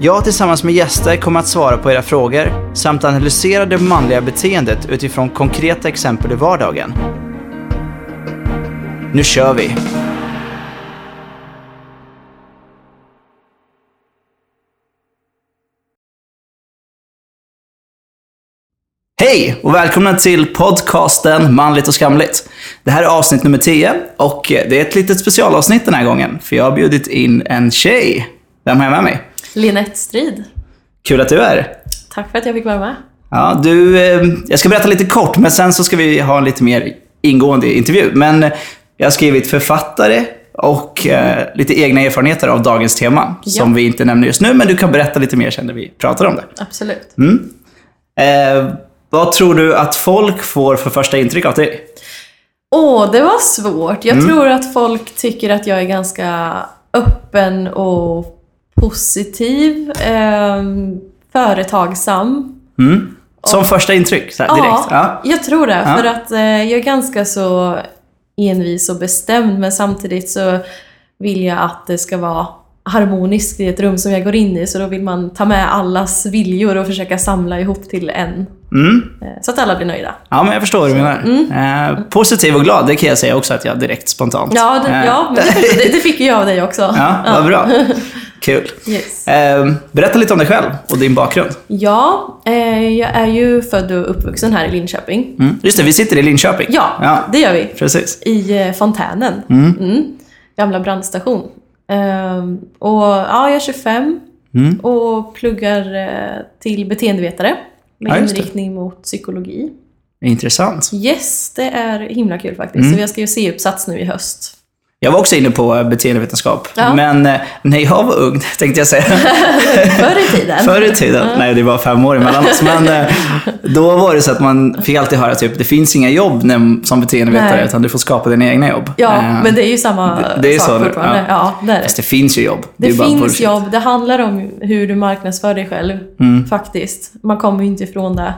Jag tillsammans med gäster kommer att svara på era frågor samt analysera det manliga beteendet utifrån konkreta exempel i vardagen. Nu kör vi! Hej och välkomna till podcasten Manligt och skamligt. Det här är avsnitt nummer 10 och det är ett litet specialavsnitt den här gången för jag har bjudit in en tjej. Vem har jag med mig? Linette Strid. Kul att du är här. Tack för att jag fick vara med. Ja, du, eh, jag ska berätta lite kort, men sen så ska vi ha en lite mer ingående intervju. Men jag har skrivit författare och eh, lite egna erfarenheter av dagens tema, Ja. som vi inte nämner just nu, men du kan berätta lite mer sen när vi pratar om det. Absolut. Mm. Eh, vad tror du att folk får för första intryck av dig? Åh, det var svårt. Jag Mm. tror att folk tycker att jag är ganska öppen och positiv, ehm, företagsam. Mm. Som första intryck, så här, direkt? Ja. jag tror det. Ja. För att eh, jag är ganska så envis och bestämd, men samtidigt så vill jag att det ska vara harmoniskt i ett rum som jag går in i. Så då vill man ta med allas viljor och försöka samla ihop till en. Mm. eh, Så att alla blir nöjda. Ja, men jag förstår vad du menar. Eh, positiv och glad, det kan jag säga också att jag direkt spontant. Mm. Ja, det, Eh, ja men det, det, fick jag av dig också. ja, vad bra. Kul. Yes. Eh, berätta lite om dig själv och din bakgrund. Ja, eh, jag är ju född och uppvuxen här i Linköping. Mm. Just det, vi sitter i Linköping. Ja, ja det gör vi. precis. I eh, Fontänen. Mm. Mm. Gamla brandstation. Ehm, och ja, jag är 25 Mm. och pluggar eh, till beteendevetare med Ja, inriktning mot psykologi. Intressant. Yes, det är himla kul faktiskt. Mm. Så jag ska ju se uppsats nu i höst. Jag var också inne på eh, beteendevetenskap. Ja. Men eh, när jag var ung, tänkte jag säga. Förr i tiden. Förr i tiden. Nej, det var fem år emellan oss. Men eh, då var det så att man fick alltid höra typ, det finns inga jobb som beteendevetare, Nej. utan du får skapa dina egna jobb. Ja, Eh, men det är ju samma det- det är sak så fortfarande. ja. Ja. det är det. Fast det finns ju jobb. Det, bara finns jobb, det handlar om hur du marknadsför dig själv. Mm. Faktiskt. Man kommer ju inte ifrån det.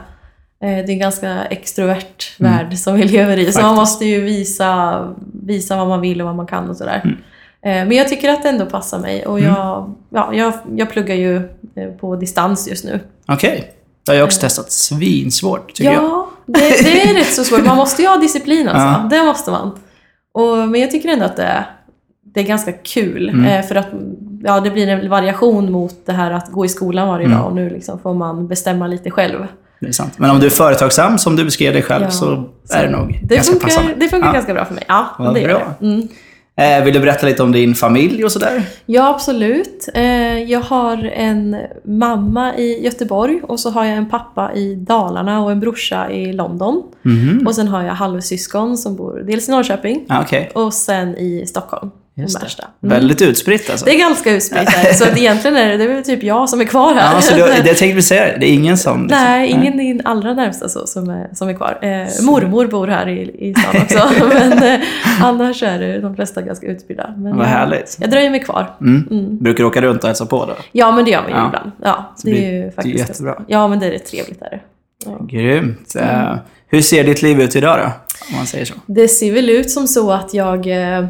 Eh, Det är en ganska extrovert Mm. värld som vi lever i. Så Faktiskt. man måste ju visa, visa vad man vill och vad man kan och sådär. Mm. Eh, Men jag tycker att det ändå passar mig. Och jag, ja, jag, jag pluggar ju eh, på distans just nu. Okej. Det har jag också testat. Svinsvårt, tycker jag. Ja, det, det är rätt så svårt. Man måste ju ha disciplin alltså. Ja. Det måste man. Och, men jag tycker ändå att det, det är ganska kul. Mm. För att ja, det blir en variation mot det här att gå i skolan varje Mm. dag. Och nu liksom får man bestämma lite själv. Det är sant. Men om du är företagsam, som du beskrev dig själv, Ja. så är det nog Det ganska funkar, passande. det funkar Ja. ganska bra för mig. Ja, Vad det bra. det. Mm. Eh, vill du berätta lite om din familj och sådär? Ja, absolut. Eh, jag har en mamma i Göteborg och så har jag en pappa i Dalarna och en brorsa i London. Mhm. Och sen har jag halvsyskon som bor dels i Norrköping Ja, Okej. och sen i Stockholm. Just det. Mm. Väldigt utspritt alltså. Det är ganska utspritt här, så att egentligen är det, det är väl typ jag som är kvar här. Ja, så det, det tänkte vi säga, det är ingen som... liksom- Nej, ingen din allra närmsta så, som, är, som är kvar. Eh, mormor bor här i, i stan också, men eh, annars är det de flesta ganska utspridda. Men Vad jag, härligt. Jag dröjer mig kvar. Mm. Mm. Brukar du åka runt och hälsa på då? Ja, men det gör man ju Ja. ibland. Ja, det det- är ju det är faktiskt jättebra. Ja, men det är rätt trevligt. Är det. Ja. Grymt. Eh, hur ser ditt liv ut idag då? Om man säger så. det ser väl ut som så att jag eh,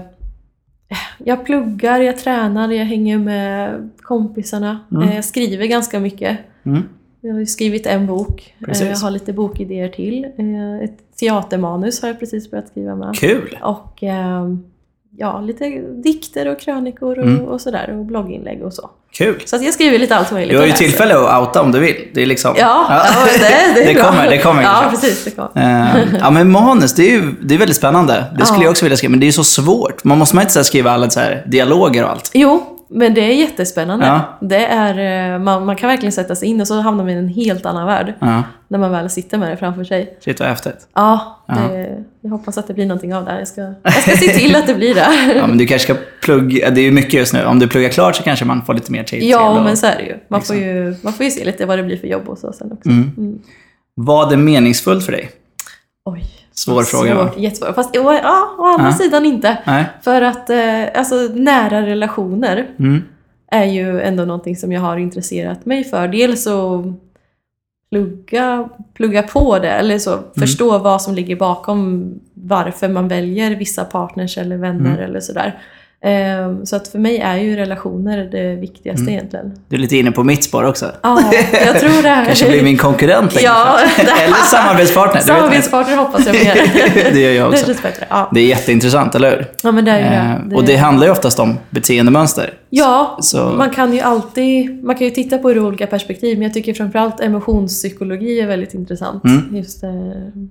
jag pluggar, jag tränar, jag hänger med kompisarna. Mm. Eh, Jag skriver ganska mycket. Mm. Jag har skrivit en bok. Eh, Precis. Jag har lite bokidéer till. Eh, Ett teatermanus har jag precis börjat skriva med. Kul! Och ehm, ja, lite dikter och krönikor och, Mm. och sådär. Och blogginlägg och så. Kul! Så att jag skriver lite allt möjligt. Du har ju tillfälle att outa om du vill. Det är liksom... Ja, ja. det, det, är det kommer, det kommer. Ja, precis. Det kommer. Eh, ja men manus, det är ju det är väldigt spännande. Det skulle Ja. jag också vilja skriva, men det är så svårt. Man måste man inte så skriva alla så här dialoger och allt? Jo, men det är jättespännande. Ja. Det är, eh, man, man kan verkligen sätta sig in och så hamnar man i en helt annan värld. Ja, När man väl sitter med det framför sig. shit vad häftigt. Ja, det, jag hoppas att det blir någonting av det här. Jag ska, jag ska se till att det blir det. Ja men du kanske ska plugga, det är ju mycket just nu. Om du pluggar klart så kanske man får lite mer tid Ja, och- men så är det ju. Man får Liksom. ju, man får ju se lite vad det blir för jobb och så sen också. Mm. Mm. Vad är meningsfullt för dig? Oj. Svår fråga va? Svårt, jättesvår. Fast å, ja, å andra Ja. sidan inte. Nej? För att eh, alltså, nära relationer Mm. är ju ändå någonting som jag har intresserat mig för. Dels att plugga, plugga på det, eller så förstå vad som ligger bakom varför man väljer vissa partners eller vänner Mm. eller sådär. Ehm, Så att för mig är ju relationer det viktigaste Mm. egentligen. Du är lite inne på mitt spår också. Ja, jag tror det. Kanske blir min konkurrent längre Ja. Eller samarbetspartner. det. Samarbetspartner hoppas jag mer. Det gör jag Det också. känns bättre. Ja. Det är jätteintressant, eller hur? ja, men det är ju Eh, det. Och det handlar ju oftast om beteendemönster. Ja, Så- man kan ju alltid man kan ju titta på det ur olika perspektiv men jag tycker framförallt emotionspsykologi är väldigt intressant. Mm. Just eh,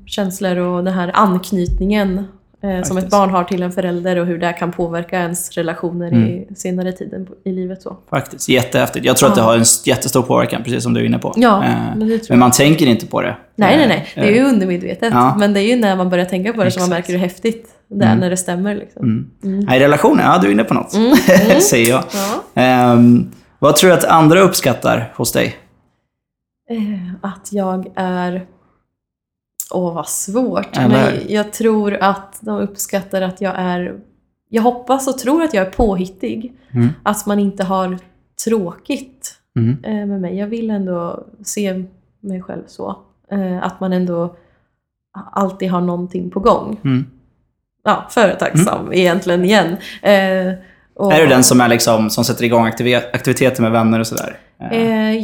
känslor och den här anknytningen eh, som ett barn har till en förälder och hur det kan påverka ens relationer Mm. i senare tiden i livet. Så. Faktiskt. Jättehäftigt. Jag tror att det Ja. har en jättestor påverkan, precis som du är inne på. Ja, Eh, men Men man tänker inte på det. Nej, nej, Eh, nej. Det är ju undermedvetet. Ja. Men det är ju när man börjar tänka på det som man märker hur häftigt det är Mm. när det stämmer. Liksom. Mm. Mm. Nej, relationer, ja du är inne på något. Mm, mm. Säger jag. Ja. Ehm, vad tror du att andra uppskattar hos dig? Eh, Att jag är... Åh, vad svårt. Eller Men jag tror att de uppskattar att jag är... Jag hoppas och tror att jag är påhittig. Mm. Att man inte har tråkigt Mm. eh, med mig. Jag vill ändå se mig själv så. Eh, Att man ändå alltid har någonting på gång. Mm. Ja, företagsam egentligen igen. Och- Är du den som, är liksom, som sätter igång aktivi- aktiviteter med vänner och sådär? Eh,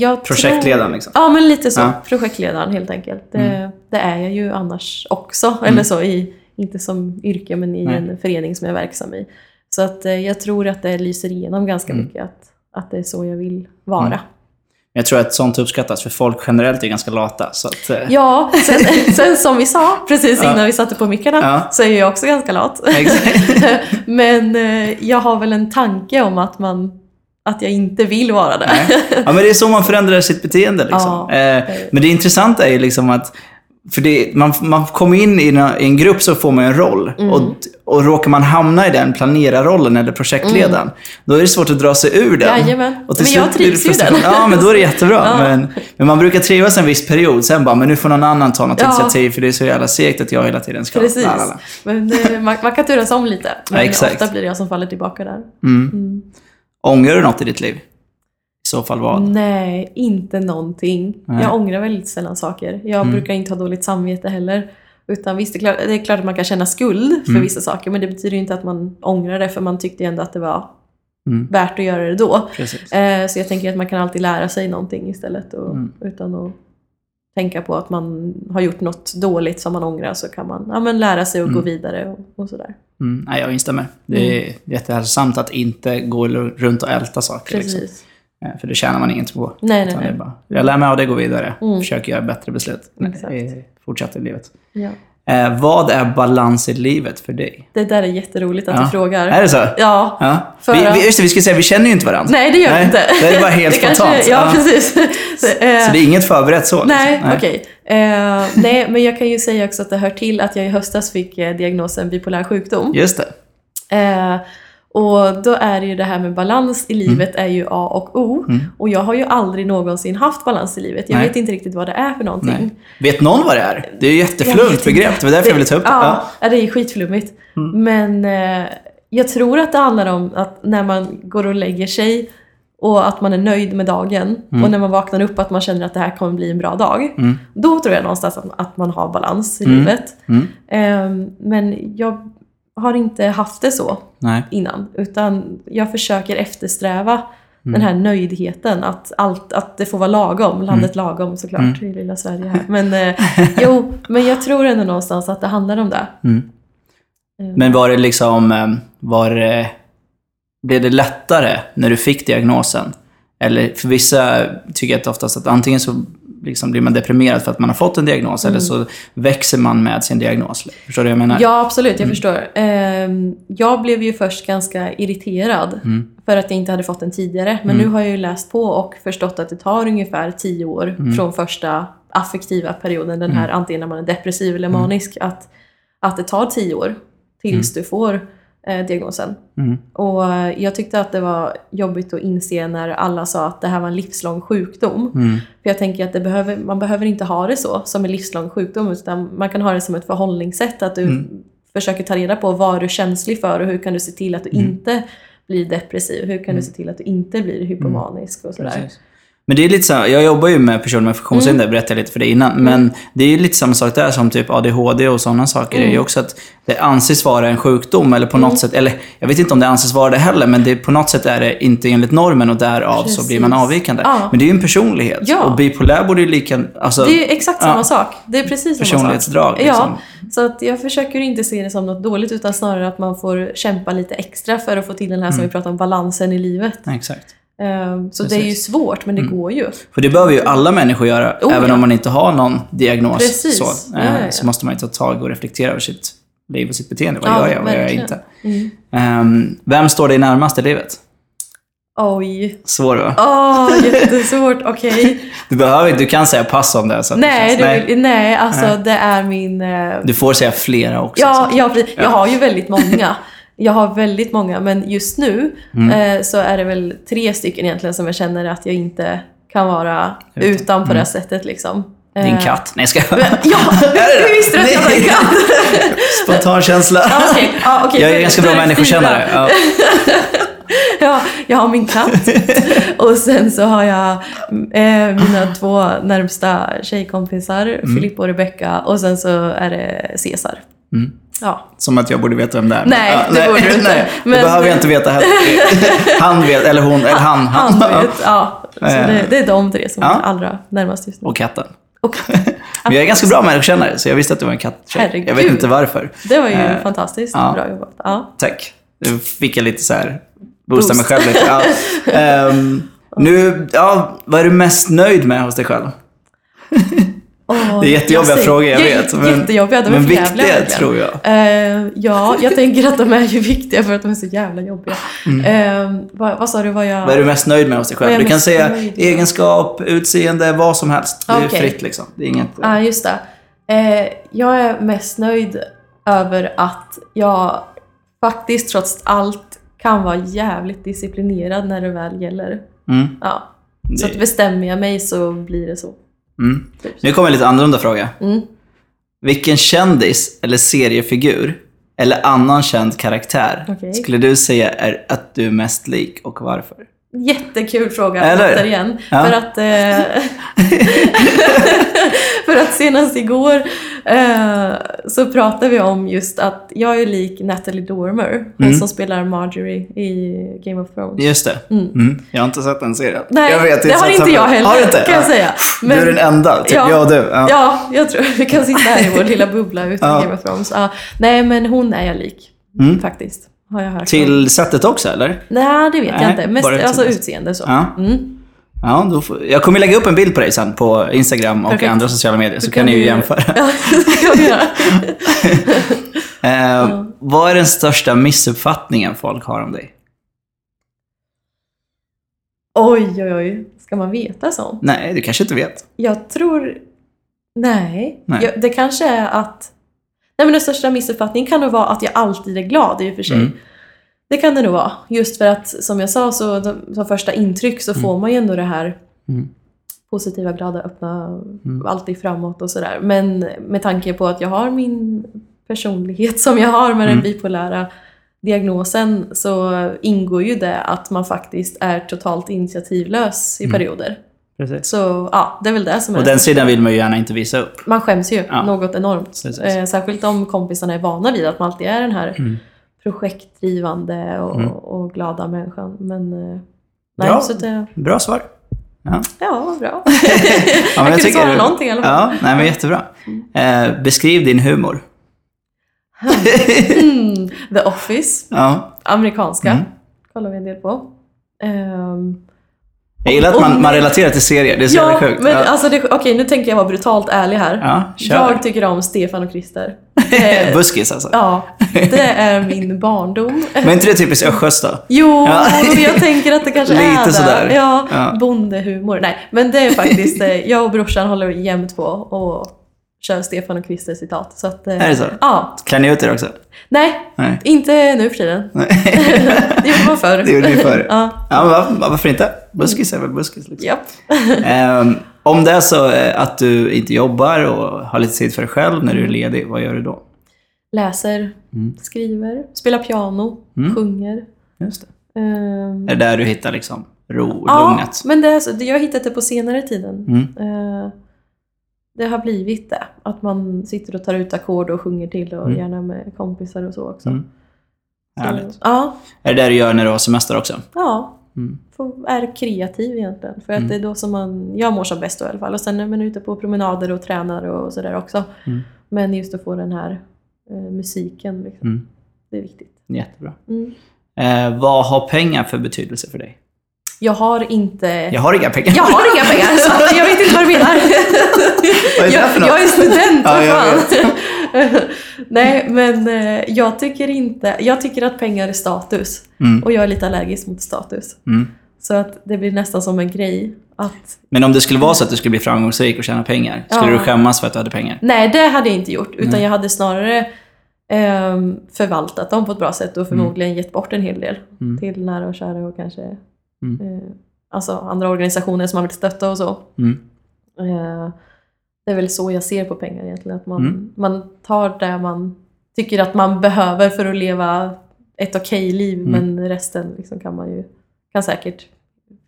Eh, Projektledaren, tror... liksom. Ja, men lite så. Ja. Projektledaren helt enkelt. Det, Mm. det är jag ju annars också. Mm. Eller så, i, inte som yrke men i Nej. en förening som jag är verksam i. Så att eh, jag tror att det lyser igenom ganska Mm. mycket att, att det är så jag vill vara. Mm. Jag tror att sånt uppskattas, för folk generellt är ganska lata. Så att, eh, Ja, sen, sen som vi sa precis Ja. innan vi satte på mickarna Ja. så är jag också ganska lat. Men eh, jag har väl en tanke om att man att jag inte vill vara det. Nej. Ja, men det är så man förändrar sitt beteende. Liksom. Ja. eh, men det intressanta är ju liksom att för det, man, man kommer in i en, i en grupp så får man en roll. Mm. Och, och råkar man hamna i den planerarrollen eller projektledaren, då är det svårt att dra sig ur den. Mm. Jajamän. Och till Men jag trivs ju i den. Ja, men då är det jättebra. Ja. Men, men man brukar trivas en viss period, sen bara, men nu får någon annan ta något Ja. initiativ för det är så jävla segt att jag hela tiden ska... Precis. Men eh, man, man kan turas om lite. Men Ja, exakt. ofta blir det jag som faller tillbaka där. Mm. Mm. Ångrar du något i ditt liv? Så fall vad? Nej, inte någonting. Nej. Jag ångrar väldigt sällan saker. Jag Mm. brukar inte ha dåligt samvete heller. Utan visst, det är, klart, det är klart att man kan känna skuld för Mm. vissa saker, men det betyder inte att man ångrar det, för man tyckte ändå att det var Mm. värt att göra det då. Precis. Eh, så jag tänker att man kan alltid lära sig någonting istället. Och, Mm. Utan att tänka på att man har gjort något dåligt som man ångrar så kan man ja, men lära sig gå Mm. vidare och, och sådär. Mm, nej, jag instämmer. Det är jättehälsosamt att inte gå runt och älta saker. Liksom. Precis. Eh, För det tjänar man inget på. Nej, nej, nej. bara, jag lär mig av det, går vidare. Mm. Försöker göra bättre beslut. I- Fortsätter i livet. Ja. Eh, vad är balans i livet för dig? Det där är jätteroligt att Ja. du frågar. Är det så? Ja. Ja. För Vi, vi, just det, vi ska säga, vi känner ju inte varandra. Nej, det gör vi Nej, inte. det är bara helt kanske- spontant. Ja, Ja. precis. Så, eh, Så det är inget förberett så? liksom. Nej, okej. Eh, nej, men jag kan ju säga också att det hör till att jag i höstas fick eh, diagnosen bipolär sjukdom. Just det. Eh, och då är det ju det här med balans i livet är ju A och O. Mm. Och jag har ju aldrig någonsin haft balans i livet. Jag Nej. vet inte riktigt vad det är för någonting. Nej. Vet någon vad det är? Det är ju vet begrepp. Det var därför jag ville ta upp det. Ja, ja. det är skitflummigt. Mm. Men eh, jag tror att det handlar om att när man går och lägger sig och att man är nöjd med dagen Mm. och när man vaknar upp att man känner att det här kommer bli en bra dag. Mm. Då tror jag någonstans att, att man har balans i Mm. livet. Mm. Ehm, men jag har inte haft det så Nej. innan. Utan jag försöker eftersträva Mm. den här nöjdheten. Att, allt, att det får vara lagom. Landet lagom såklart Mm. i lilla Sverige här. Men, eh, jo, men jag tror ändå någonstans att det handlar om det. Mm. Ehm, Men var det liksom, eh, var det, blev det lättare när du fick diagnosen? Eller för vissa tycker jag att oftast att antingen så liksom blir man deprimerad för att man har fått en diagnos eller så växer man med sin diagnos. Förstår du vad jag menar? Ja, absolut. Jag förstår. Ehm, jag blev ju först ganska irriterad Mm. för att jag inte hade fått den tidigare. Men Mm. nu har jag ju läst på och förstått att det tar ungefär tio år Mm. från första affektiva perioden, den här antingen när man är depressiv eller manisk, att, att det tar tio år tills Mm. du får eh, diagnosen. Mm. Och eh, jag tyckte att det var jobbigt att inse när alla sa att det här var en livslång sjukdom. Mm. För jag tänker att behöver, man behöver inte ha det så, som en livslång sjukdom, utan man kan ha det som ett förhållningssätt. Att du Mm. försöker ta reda på vad du är känslig för och hur kan du se till att du Mm. inte blir depressiv. Hur kan du se till att du inte blir hypomanisk och sådär. Precis. Men det är lite så, jag jobbar ju med personer med funktionshinder, Mm. berättade jag lite för dig innan. Men det är ju lite samma sak där som typ ADHD och sådana saker. Det är ju Mm. också att det anses vara en sjukdom eller på något sätt, eller jag vet inte om det anses vara det heller, men det, på något sätt är det inte enligt normen och därav så blir man Precis. avvikande. Ja. Men det är ju en personlighet. Ja. Och bipolär borde ju lika, alltså Det är ju exakt samma Ja. sak. Det är precis samma sak. personlighetsdrag. Liksom. Ja, så att jag försöker inte se det som något dåligt utan snarare att man får kämpa lite extra för att få till den här som Mm. vi pratar om, balansen i livet. Exakt. Ehm, Så det är ju Precis. svårt, men det Mm. går ju. För det behöver ju alla människor göra, Oh, även ja. om man inte har någon diagnos. Precis. Så, Ja, eh, ja, ja. så måste man ju ta tag och reflektera över sitt liv och sitt beteende. Vad gör jag, vad gör jag inte? Mm. Ehm, vem står dig närmast i livet? Oj. Svår va? Åh, jättesvårt. Okej. Du, behöver, du kan säga pass om det. Så Nej, det känns, vill- nej, alltså Nej. det är min... eh, Du får säga flera också. Ja, ja, precis. jag har ju väldigt många. Jag har väldigt många, men just nu Mm. eh, så är det väl tre stycken egentligen som jag känner att jag inte kan vara Utan. utan på det Mm. här sättet. Liksom. Din Eh, katt. Nej, ska jag Ja, det? du visste att jag var en katt! Spontan känsla. Ja, okej. Ja, okej. Jag är Då- ganska bra det människokännare. Ja. Ja, jag har min katt. Och sen så har jag eh, mina två närmsta tjejkompisar, Filippa och Rebecca. Och sen så är det Cesar. Mm. Ja. Som att jag borde veta vem det är. Nej, Ja, det borde du inte. Nej, Men- det behöver jag inte veta heller. Han vet, eller hon, eller han. Han vet. Ja. Så det, det är de tre som Ja. är allra närmast just nu. Och katten. Och, Men jag är ganska bra människokännare, så jag visste att du var en katttjej. Herregud. Jag vet inte varför. det var ju Eh, fantastiskt ja. bra jobbat. Ja. Tack. Nu fick jag lite så här boosta Boost. mig själv lite. Ja. Ehm, nu, ja, vad är du mest nöjd med hos dig själv? Det är jättejobbiga jag frågor, jag vet. Men, jättejobbiga, de är men jävliga viktiga verkligen. tror jag. Eh, ja, jag tänker att de är ju viktiga för att de är så jävla jobbiga. Eh, vad, vad sa du? Vad jag... Mm. Vad är du mest nöjd med hos dig är själv? Du kan säga nöjd egenskap, utseende, vad som helst. Det är Okej. fritt liksom. Det är inget... Ja, just det. Eh, jag är mest nöjd över att jag faktiskt trots allt kan vara jävligt disciplinerad när det väl gäller. Mm. Ja. Så att bestämmer jag mig så blir det så. Mm. Typ. Nu kommer en lite annorlunda fråga. Mm. Vilken kändis eller seriefigur eller annan känd karaktär Okej. skulle du säga är att du är mest lik och varför? Jättekul fråga Eller? återigen. Ja. För att, eh, för att senast igår eh, så pratade vi om just att jag är lik Natalie Dormer, hon Mm. som spelar Marjorie i Game of Thrones. Just det. Mm. Mm. Jag har inte sett den serien. Nej, jag vet, det har inte jag heller Har du inte? kan jag Ja. säga. Du är den enda, typ Ja. jag och du. Ja. Ja, jag tror vi kan sitta här i vår lilla bubbla utan Ja. Game of Thrones. Ja. Nej, men hon är jag lik. Mm. Faktiskt. Har jag hört. Till sättet också eller? Nej, det vet jag Nej, inte. Mest alltså utseende. så. Ja. Mm. Ja, då får... Jag kommer lägga upp en bild på dig sen på Instagram och Perfekt. andra sociala medier så kan ni ju jämföra. Ja, det kan vi göra. Eh, Vad är den största missuppfattningen folk har om dig? Oj, oj, oj. Ska man veta sånt? Nej, du kanske inte vet. Jag tror... Nej. Nej. Jag, det kanske är att... Nej, men den största missuppfattningen kan nog vara att jag alltid är glad i och för sig. Mm. Det kan det nog vara. Just för att, som jag sa, så de- som första intryck så får man ju ändå det här Mm. positiva, glada, öppna, Mm. alltid framåt och sådär. Men med tanke på att jag har min personlighet som jag har med den Mm. bipolära diagnosen så ingår ju det att man faktiskt är totalt initiativlös i Mm. perioder. Precis. Så ja, det är väl det som är Och den sidan vill man ju gärna inte visa upp. Man skäms ju Ja. något enormt. Precis. Eh, särskilt om kompisarna är vana vid att man alltid är den här Mm. projektdrivande och, Mm. och glada människan. Men eh, nej, Bra. så det, Bra svar. Ja. ja, bra. Ja, jag kunde tycker- svara någonting i alla fall. Ja, nej men jättebra. Eh, beskriv din humor. Mm, The Office, Ja. amerikanska, Mm. kollar vi en del på. Ehm, Jag gillar att man, man relaterar till serier, det är så ja, jävla sjukt. men ja. alltså okej nu tänker jag vara brutalt ärlig här. ja, jag tycker om Stefan och Christer. Eh, Buskis alltså. ja, det är min barndom. Men är inte det typiskt östgötskt då? Jo, Ja. jag tänker att det kanske är Lite det. sådär. Ja, Ja. bondehumor. Nej, men det är faktiskt, eh, jag och brorsan håller jämt på och kör Stefan och Christer citat. Så att, eh, Är det så? Ja. Klär ni ut er också? Nej, Nej. inte nu för tiden. Nej. det gjorde man förr. Det gjorde ni förr. ja. Ja, varför inte? Buskis är väl buskis liksom. Japp. Ehm, om det är så eh, att du inte jobbar och har lite tid för dig själv när du är ledig, vad gör du då? Läser, Mm. skriver, spelar piano, Mm. sjunger. Just det. Ehm, Är det där du hittar liksom ro, ja, lugnet? men det är så, jag har hittat det på senare tiden. Mm. Eh, det har blivit det. Att man sitter och tar ut ackord och sjunger till och Mm. gärna med kompisar och så också. Mm. Så, Härligt. Ja, Är det det du gör när du har semester också? ja. Mm. Få, är kreativ egentligen. För att Mm. det är då som man, jag mår som bäst då i alla fall. Och sen är man ute på promenader och tränar och sådär också. Mm. Men just att få den här eh, musiken, liksom, Mm. det är viktigt. Jättebra. Mm. Eh, vad har pengar för betydelse för dig? Jag har inte... Jag har inga pengar. Jag har inga pengar, så jag vet inte vad du menar. Vad är det jag, för något? jag är student, Ja, vad fan. Nej, men eh, jag tycker inte... Jag tycker att pengar är status. Mm. Och jag är lite allergisk mot status. Mm. Så att det blir nästan som en grej att... Men om det skulle vara så att du skulle bli framgångsrik och tjäna pengar, skulle Ja. du skämmas för att du hade pengar? Nej, det hade jag inte gjort. Utan Nej. jag hade snarare ehm, förvaltat dem på ett bra sätt och förmodligen gett bort en hel del Mm. till nära och kära och kanske Mm. eh, alltså andra organisationer som man vill stötta och så. Mm. Eh, det är väl så jag ser på pengar egentligen. Att man, Mm. man tar det man tycker att man behöver för att leva ett okej liv Mm. men resten liksom kan man ju kan säkert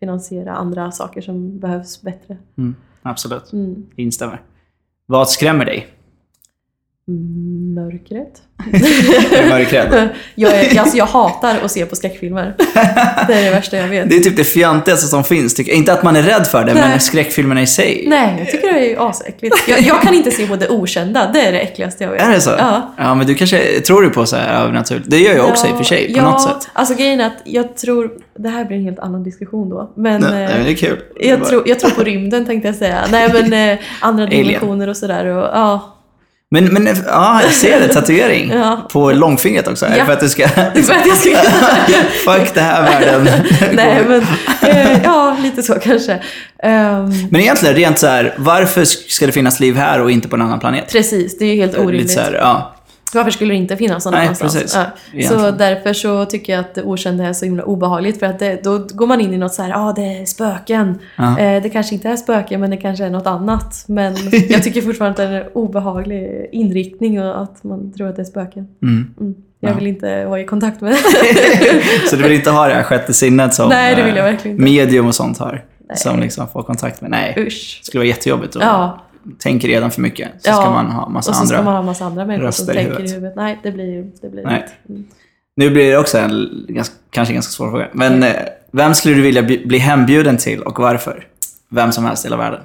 finansiera andra saker som behövs bättre. Mm. Absolut. Mm. Instämmer. Vad skrämmer dig? Mörkret. Mörkrädd? jag, är, alltså jag hatar att se på skräckfilmer. Det är det värsta jag vet. Det är typ det fjantigaste som finns. Tycker jag. Inte att man är rädd för det, Nej. men skräckfilmerna i sig. Nej, jag tycker det är asäckligt. Jag, jag kan inte se på det okända. Det är det äckligaste jag vet. Är det så? Ja. ja, men du kanske tror du på så här övernaturligt. Det gör jag också i och för sig, på ja, något sätt. Alltså grejen är att jag tror, det här blir en helt annan diskussion då. Men, Nej, eh, men det är kul. jag, tror, jag tror på rymden tänkte jag säga. Nej men eh, andra dimensioner och sådär. Ja, Men, men ja, jag ser det. Tatuering. Ja. På långfingret också. Ja. för att du ska... för att jag ska Fuck det här världen. Nej men, eh, ja lite så kanske. Ehm, Men egentligen, rent så här, varför ska det finnas liv här och inte på en annan planet? precis, det är ju helt Lite orimligt. så här, ja. Varför skulle det inte finnas någon Nej, annanstans? precis. Ja. Så därför så tycker jag att det okända är så himla obehagligt för att det, då går man in i något så här, ja ah, det är spöken. Ja. Eh, det kanske inte är spöken men det kanske är något annat. Men jag tycker fortfarande att det är en obehaglig inriktning och att man tror att det är spöken. Mm. Mm. Jag Ja. vill inte vara i kontakt med Så du vill inte ha det här sjätte sinnet som Nej, det eh, medium och sånt har? Nej. Som liksom får kontakt med? Nej, Usch. det skulle vara jättejobbigt. Och Ja, tänker redan för mycket. Så Ja. ska man ha massa och så andra. ska man ha massa andra människor som i tänker i huvudet. huvudet. Nej, det blir, det blir Nej. Mm. Nu blir det också en ganska, kanske ganska svår fråga. Men eh, vem skulle du vilja bli, bli hembjuden till och varför? Vem som helst i hela världen.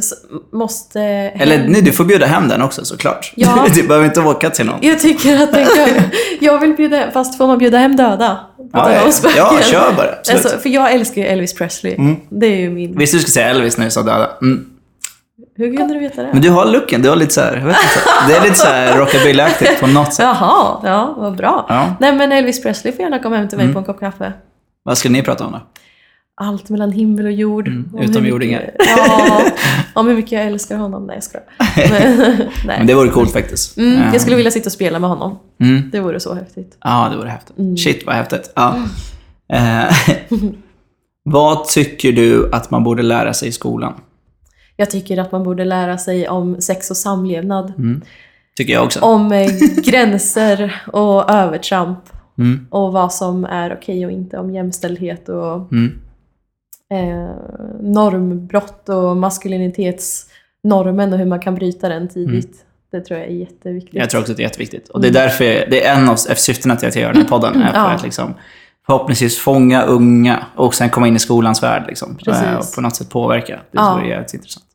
Så, måste... Eller nej, du får bjuda hem den också såklart. Ja. du behöver inte åka till någon. Jag tycker att den kan... Jag vill bjuda hem, fast får man bjuda hem döda? Ja, ja, ja. kör bara. Absolut. Alltså, för jag älskar ju Elvis Presley. Mm. Det är ju min... Visst du skulle säga Elvis när du sa döda? Mm. Hur kunde du veta det? Men du har looken, du har lite så här, jag vet inte. Det är lite så här rockabilly-aktigt på något sätt. Jaha, ja, vad bra. Ja. Nej men Elvis Presley får gärna komma hem till mig Mm. på en kopp kaffe. Vad skulle ni prata om då? Allt mellan himmel och jord. Mm, utomjordingar. Ja, om hur mycket jag älskar honom. Nej, jag skojar. Men, nej. Men det vore coolt faktiskt. Mm, jag skulle vilja sitta och spela med honom. Mm. Det vore så häftigt. Ja, det vore häftigt. Mm. Shit vad häftigt. Ja. Eh, vad tycker du att man borde lära sig i skolan? Jag tycker att man borde lära sig om sex och samlevnad. Mm. Tycker jag också. Om eh, gränser och övertramp. Mm. Och vad som är okej och inte. Om jämställdhet och Mm. eh, normbrott och maskulinitetsnormen och hur man kan bryta den tidigt. Det tror jag är jätteviktigt. Mm. Jag tror också att det är jätteviktigt. Och det är därför, det är en av syftena till att jag gör den här podden. Är för Ja. att liksom, förhoppningsvis fånga unga och sen komma in i skolans värld. Liksom, Precis. Eh, och på något sätt påverka. Det Ja. vore jävligt intressant.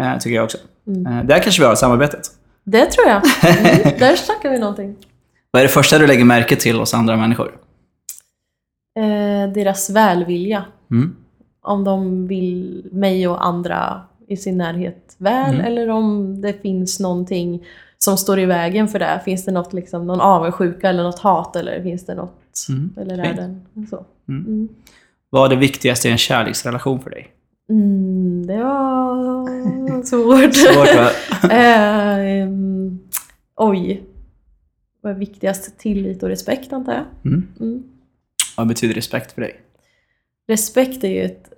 Eh, tycker jag också. Mm. Eh, där kanske vi har samarbetet. Det tror jag. Mm, där snackar vi någonting. Vad är det första du lägger märke till hos andra människor? Eh, deras välvilja. Mm. Om de vill mig och andra i sin närhet väl Mm. eller om det finns någonting som står i vägen för det. Finns det något, liksom, någon avundsjuka eller något hat eller finns det något? Mm. Eller är det så? Mm. Mm. Vad är det viktigaste i en kärleksrelation för dig? Mm, det var svårt. Svårt va? Eh, ehm, oj. Vad är viktigast? Tillit och respekt antar jag. Mm. Mm. Vad betyder respekt för dig? Respekt är ju ett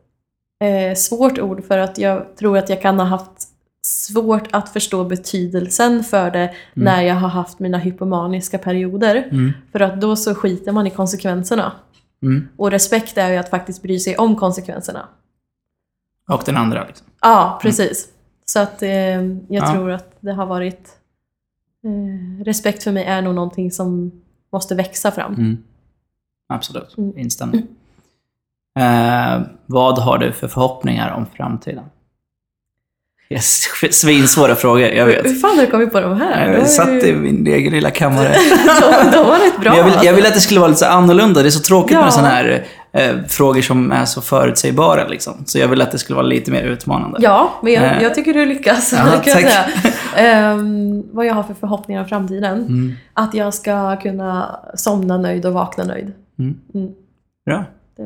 eh, svårt ord för att jag tror att jag kan ha haft svårt att förstå betydelsen för det när jag har haft mina hypomaniska perioder. Mm. För att då så skiter man i konsekvenserna. Mm. Och respekt är ju att faktiskt bry sig om konsekvenserna. Och den andra liksom. Ja, precis. Så att eh, jag Ja. tror att det har varit... Eh, respekt för mig är nog någonting som måste växa fram. Mm. Absolut, Mm. instämmer. Eh, vad har du för förhoppningar om framtiden? Yes, svinsvåra frågor, jag Hur vet. fan har du kommit på de här? Jag satt ju- i min egen lilla kammare. de, de var rätt bra. Men jag, vill, jag alltså. vill att det skulle vara lite annorlunda. Det är så tråkigt Ja. med sådana här eh, frågor som är så förutsägbara. Liksom. Så jag vill att det skulle vara lite mer utmanande. Ja, men jag, Eh. jag tycker du lyckas. Ja, kan jag säga. Ehm, vad jag har för förhoppningar om framtiden? Mm. Att jag ska kunna somna nöjd och vakna nöjd. Mm. Mm. Bra.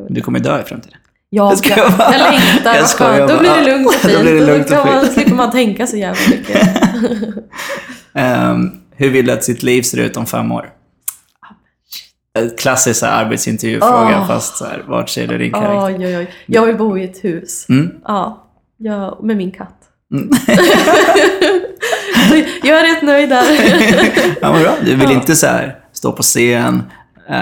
Du kommer dö i framtiden. Ja, Jag jag, bara. jag längtar. Jag skojar skönt. Då blir det lugnt och Då fint. blir det lugnt och kan man, fint. slipper man tänka så jävla mycket. Ehm, hur vill du att sitt liv ser ut om fem år? Klassisk arbetsintervjufråga, Åh. fast så här, vart ser du din karaktär? Oj, oj, oj. Jag vill bo i ett hus. Mm. Ja, jag, med min katt. Mm. jag är rätt nöjd där. ja, bra. Du vill inte så här stå på scen? eh,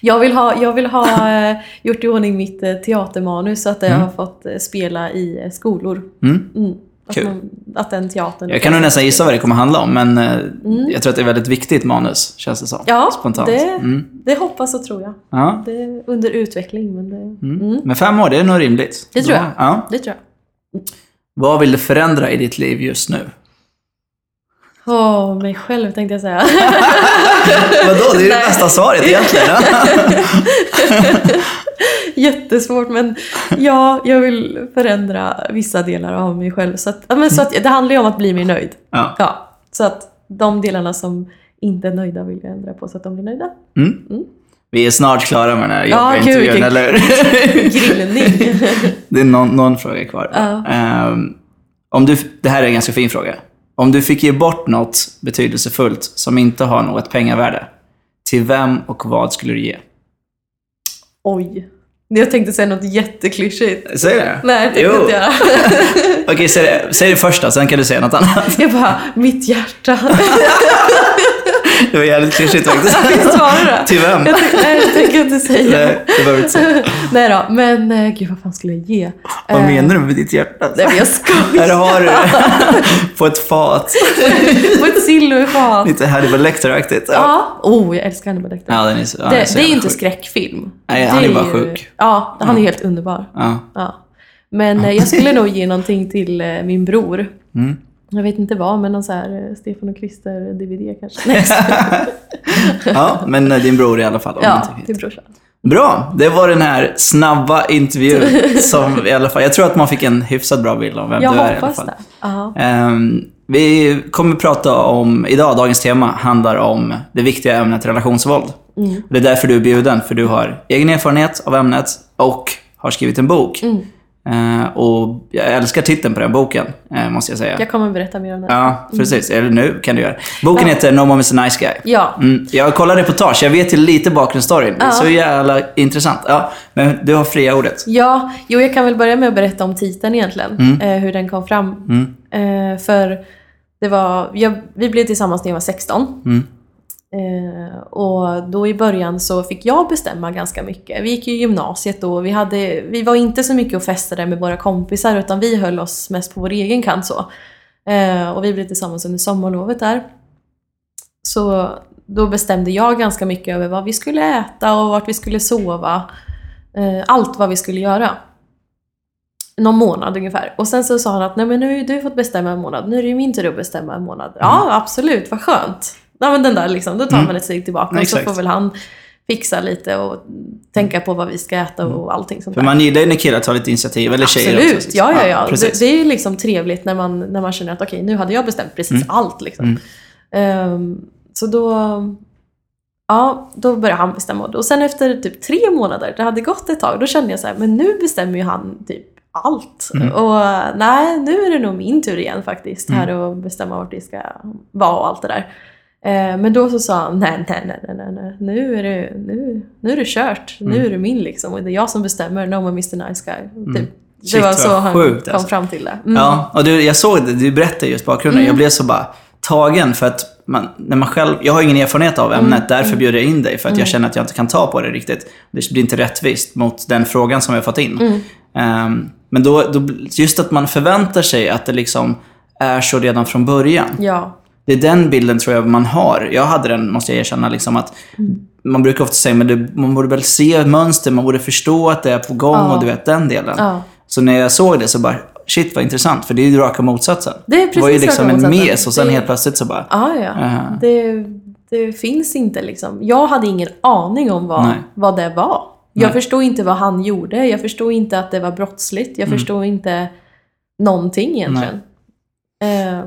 Jag vill ha, jag vill ha eh, gjort i ordning mitt eh, teatermanus så att jag Mm. har fått spela i skolor. mm. Mm. Att, Kul. man, att den teatern... Jag kan nog nästan gissa vad det kommer handla om, men eh, Mm. jag tror att det är väldigt viktigt manus, känns det som. Ja, Spontant. det, Mm. det hoppas och tror jag. Ja. Det är under utveckling, men det, Mm. mm. Men fem år, det är nog rimligt. Det tror jag. Ja. det tror jag. Vad vill du förändra i ditt liv just nu? Åh, mig själv tänkte jag säga. Vadå? Det är ju det bästa svaret egentligen. Jättesvårt, men ja, jag vill förändra vissa delar av mig själv. Så att, ja, men så att, det handlar ju om att bli mer nöjd. ja. Ja, så att de delarna som inte är nöjda vill jag ändra på så att de blir nöjda. Mm. Mm. Vi är snart klara med den här Ja, jobbiga kul, intervjun, vilken- eller hur? Grillning. Det är någon, någon fråga kvar. Ja. Ehm, om du, det här är en ganska fin fråga. Om du fick ge bort något betydelsefullt som inte har något pengavärde, till vem och vad skulle du ge? Oj. Jag tänkte säga något jätteklyschigt. Säg det. Nej, det tänkte Jo. jag inte göra. Okej, säg det, säg det första, sen kan du säga något annat. Jag bara, mitt hjärta. Det var jävligt klyschigt faktiskt. Visst var det vem? Jag nej, det tänker jag inte säga. Nej, det behöver inte säga. Nej då, men eh, gud vad fan skulle jag ge? Vad Eh, menar du med ditt hjärta? Nej men jag skojar. Här har du det. På ett fat. På ett silverfat. Lite Hannibal Lecter-aktigt. Ja. Ja. Oh, jag älskar Hannibal Lecter. Ja, den är så, ja, det, den är så det är ju inte skräckfilm. Nej, han är bara ju- sjuk. Ja, han är helt underbar. Ja. Ja. Men eh, jag skulle nog ge någonting till eh, min bror. Mm. Jag vet inte vad, men någon så här eh, Stefan och Krister-DVD kanske. Ja, men eh, din bror i alla fall. Ja, till brorsan. Bra, det var den här snabba intervjun som i alla fall, jag tror att man fick en hyfsat bra bild om vem Jag du är i alla hoppas fall. det. Ja. Ehm, vi kommer prata om, idag, dagens tema handlar om det viktiga ämnet relationsvåld. Mm. Det är därför du är bjuden, för du har egen erfarenhet av ämnet och har skrivit en bok. Mm. Ehm, och jag älskar titeln på den boken, eh, måste jag säga. Jag kommer berätta mer om det. Ja, precis. Eller nu kan du göra. Boken Ja. heter No Mom is a Nice Guy. Ja. Mm, jag kollar reportage, jag vet ju lite bakgrundsstoryn. Ja. Så jävla intressant. Ja, men du har fria ordet. Ja, jo jag kan väl börja med att berätta om titeln egentligen. Mm. Eh, hur den kom fram. Mm, Eh, för det var, jag, vi blev tillsammans när jag var 16. Mm, Eh, och då i början så fick jag bestämma ganska mycket. Vi gick ju gymnasiet då och vi, hade, vi var inte så mycket och festade med våra kompisar utan vi höll oss mest på vår egen kant så. Eh, och vi blev tillsammans under sommarlovet där. Så då bestämde jag ganska mycket över vad vi skulle äta och vart vi skulle sova. Eh, allt vad vi skulle göra. Någon månad ungefär. Och sen så sa han att nej men nu har ju du fått bestämma en månad, nu är det ju min tur att bestämma en månad. Ja absolut, vad skönt. Ja men den där liksom, då tar Mm. man ett steg tillbaka och så får väl han fixa lite och tänka på vad vi ska äta och allting sånt För där. man gillar ju när killar tar lite initiativ, eller tjejer Absolut, också. ja ja ja. det, precis. det är ju liksom trevligt när man, när man känner att okej, nu hade jag bestämt precis Mm. allt. Liksom. Mm. Ehm, så då, ja, då började han bestämma. Och sen efter typ tre månader, det hade gått ett tag, då kände jag så här, men nu bestämmer ju han typ allt. Mm. Och nej, nu är det nog min tur igen faktiskt. Mm. Här att bestämma vart det ska vara och allt det där. Eh, men då så sa han, nej, nej, nej, nej, nej. Nu, är det, nu, nu är det kört. Nu Mm. är det min liksom. Och det är jag som bestämmer, no more Mr Nice Guy. Typ. Det Shit, var så han sjukt, kom alltså. fram till det. Mm. Ja, och du, jag såg det. Du berättade just bakgrunden. Jag blev så bara tagen för att man, när man själv... Jag har ingen erfarenhet av ämnet, därför bjöd jag in dig. För att jag känner att jag inte kan ta på det riktigt. Det blir inte rättvist mot den frågan som jag fått in. Ehm, men då, då, just att man förväntar sig att det liksom är så redan från början. Ja. Det är den bilden tror jag man har. Jag hade den, måste jag erkänna, liksom att Mm. man brukar ofta säga men det, man borde väl se mönster, man borde förstå att det är på gång Ja. och du vet den delen. Ja. Så när jag såg det så bara, shit vad intressant, för det är ju raka motsatsen. Det är precis var ju liksom en mes och sen Det- helt plötsligt så bara, Ah, ja, Aha. det, det finns inte liksom. Jag hade ingen aning om vad, Nej. vad det var. Jag Nej. förstod inte vad han gjorde. Jag förstod inte att det var brottsligt. Jag Mm. förstod inte någonting egentligen. Eh,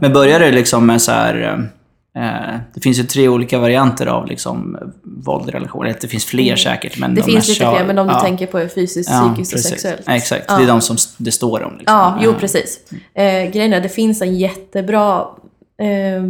men började det liksom med så här, eh, det finns ju tre olika varianter av liksom våld i relationer. Det finns fler säkert, men Mm. det de finns lite fler, men de du ja. tänker på är fysiskt, Ja, psykiskt och precis. sexuellt. Ja, exakt, det är de som det står om. Liksom. Ja, jo Eh, precis. Eh, grejen är, det finns en jättebra eh,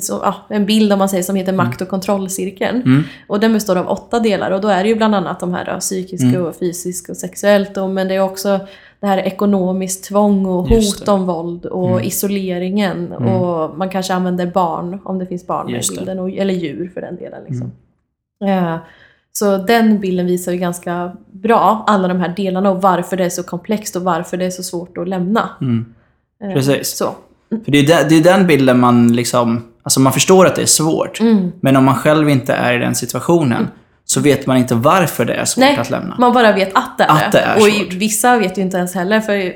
så, ja, en bild om man säger som heter makt och kontrollcirkeln. Mm. Och den består av åtta delar och då är det ju bland annat de här då, psykiska Mm. och fysiska och sexuellt. Och, men det är också det här ekonomiskt tvång och hot om våld och Mm. isoleringen. Mm. Och man kanske använder barn, om det finns barn med i. Mm. bilden. Och, eller djur för den delen. Liksom. Eh, så den bilden visar ju ganska bra alla de här delarna och varför det är så komplext och varför det är så svårt att lämna. Mm. Eh, Precis. Så. För det är, den, det är den bilden man liksom, alltså man förstår att det är svårt. Mm. Men om man själv inte är i den situationen så vet man inte varför det är svårt Nej, att lämna. Man bara vet att det är Att det är Och svårt. i, vissa vet ju inte ens heller. För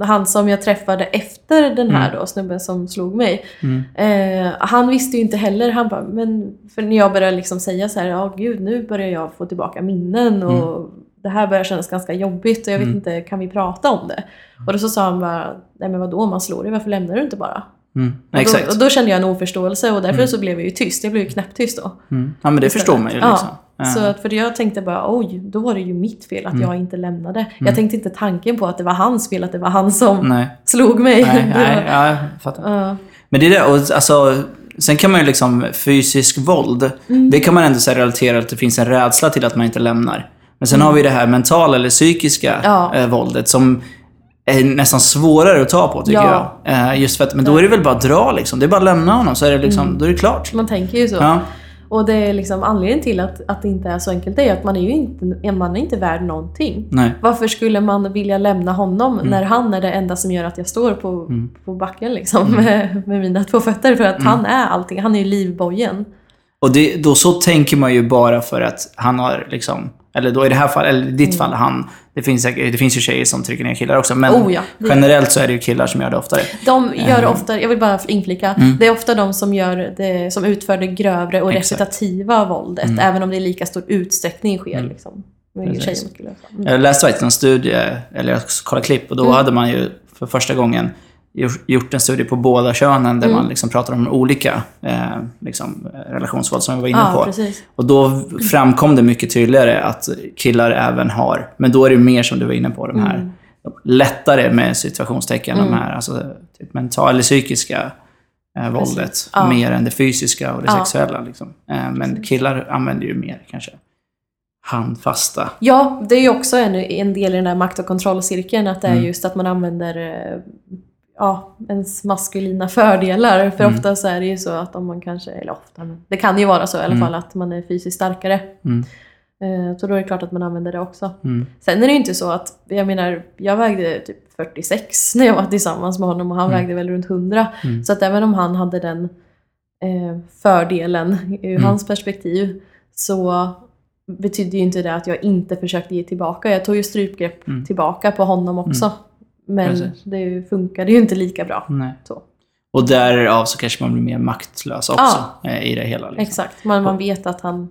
han som jag träffade efter den här Mm. då, snubben som slog mig. Mm. Eh, han visste ju inte heller. Han bara, men för när jag började liksom säga så här, ja gud nu börjar jag få tillbaka minnen och det här börjar kännas ganska jobbigt och jag vet Mm. inte, kan vi prata om det? Och då så sa han bara, nej men vadå man slår dig, varför lämnar du inte bara? Mm. Och då, och då kände jag en oförståelse och därför Mm. så blev jag ju tyst. Jag blev ju knäpptyst då. Mm. Ja, men det förstår man ju. Ja, Liksom. Så Eh, att, för jag tänkte bara, oj, då var det ju mitt fel att Mm. jag inte lämnade. Jag tänkte inte tanken på att det var hans fel, att det var han som Nej, slog mig. nej, nej, ja, jag fattar. Ja. Men det är det, och alltså, sen kan man ju liksom, fysisk våld, Mm. det kan man ändå så relatera att det finns en rädsla till att man inte lämnar. Men sen har vi det här mentala eller psykiska Mm. Ja. eh, våldet som är nästan svårare att ta på tycker Ja. jag. Eh, just för att, men då är det väl bara att dra liksom. Det är bara att lämna honom så är det liksom, då är det klart. Man tänker ju så. Ja. Och det är liksom anledningen till att, att det inte är så enkelt är att man är ju inte, man är inte värd någonting. Nej. Varför skulle man vilja lämna honom Mm. när han är det enda som gör att jag står på, på backen liksom, med, med mina två fötter? För att Mm. han är allting. Han är ju livbojen. Och det, då så tänker man ju bara för att han har liksom, eller då i det här fallet, eller i Mm. ditt fall, han, det finns, det finns ju tjejer som trycker ner killar också, men Oh ja, det- generellt så är det ju killar som gör det oftare. De gör Eh. ofta, jag vill bara inflika, det är ofta de som, gör det, som utför det grövre och Exakt. repetitiva våldet. Mm. Även om det i lika stor utsträckning sker. Liksom. Med tjejer och killar. Mm. Jag läste faktiskt en studie, eller jag kollade klipp, och då Mm. hade man ju för första gången gjort- en studie på båda könen där Mm. man liksom pratar om olika eh, liksom, relationsvåld som vi var inne Ja, på. precis. Och då framkom det mycket tydligare att killar även har, men då är det mer som du var inne på, de här Mm. lättare med situationstecken, de Mm. här alltså, typ mentala eller psykiska eh, våldet, Ja. mer än det fysiska och det Ja. sexuella. Liksom. Eh, men killar använder ju mer kanske handfasta. Ja, det är ju också en, en del i den här makt och kontrollcirkeln. Att det är Mm. just att man använder eh, ja, ens maskulina fördelar. För Mm. ofta så är det ju så att om man kanske, eller ofta, men det kan ju vara så i alla Mm. fall att man är fysiskt starkare. Mm. Eh, Så då är det klart att man använder det också. Mm. Sen är det ju inte så att, jag menar, jag vägde typ 46 när jag var tillsammans med honom och han Mm. vägde väl runt 100. Mm. Så att även om han hade den eh, fördelen ur Mm. hans perspektiv så betydde ju inte det att jag inte försökte ge tillbaka. Jag tog ju strypgrepp tillbaka på honom också. Men Precis. det funkade ju inte lika bra. Nej. Så. Och därav så kanske man blir mer maktlös också eh, i det hela. Liksom. Exakt, man, man vet att han...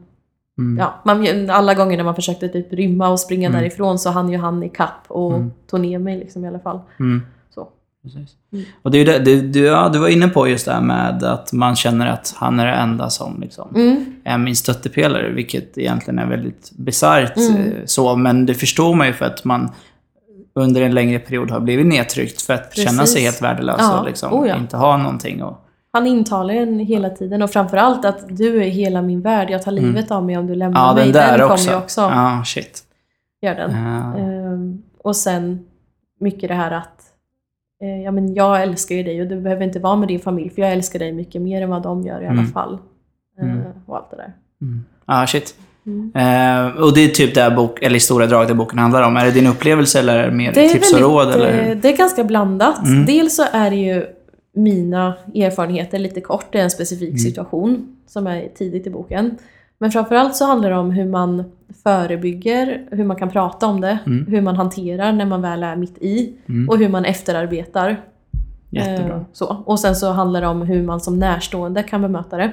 Mm. Ja, man, alla gånger när man försökte typ rymma och springa Mm. därifrån så hann ju han i kapp och Mm. tog ner mig liksom i alla fall. Mm. Så. Precis. Mm. Och det är ju det, du, ja, var inne på just det här med att man känner att han är det enda som liksom, Mm. är min stöttepelare, vilket egentligen är väldigt bisarrt. Eh, Så, men det förstår man ju för att man under en längre period har blivit nedtryckt för att känna sig Precis. helt värdelös Ja. och liksom Oh ja. inte ha någonting. Och, Han intalar en hela tiden och framförallt att du är hela min värld. Jag tar livet av mig om du lämnar Mm. ja, mig. den där kommer också. ju också. Ja, shit. Gör den. Ja. Ehm, och sen mycket det här att eh, ja, men jag älskar ju dig och du behöver inte vara med din familj för jag älskar dig mycket mer än vad de gör i alla Mm. fall. Eh, Mm. och allt det där. Mm. Ja, shit. Mm. Eh, och det är typ det bok, eller i stora drag det boken handlar om. Är det din upplevelse eller är det mer Det är, tips och råd? väldigt, Eller? eh, det är ganska blandat. Mm. Dels så är det ju mina erfarenheter lite kort. Är en specifik Mm. situation som är tidigt i boken. Men framförallt så handlar det om hur man förebygger, hur man kan prata om det, Mm. hur man hanterar när man väl är mitt i Mm. och hur man efterarbetar. Jättebra. Eh, så. Och sen så handlar det om hur man som närstående kan bemöta det.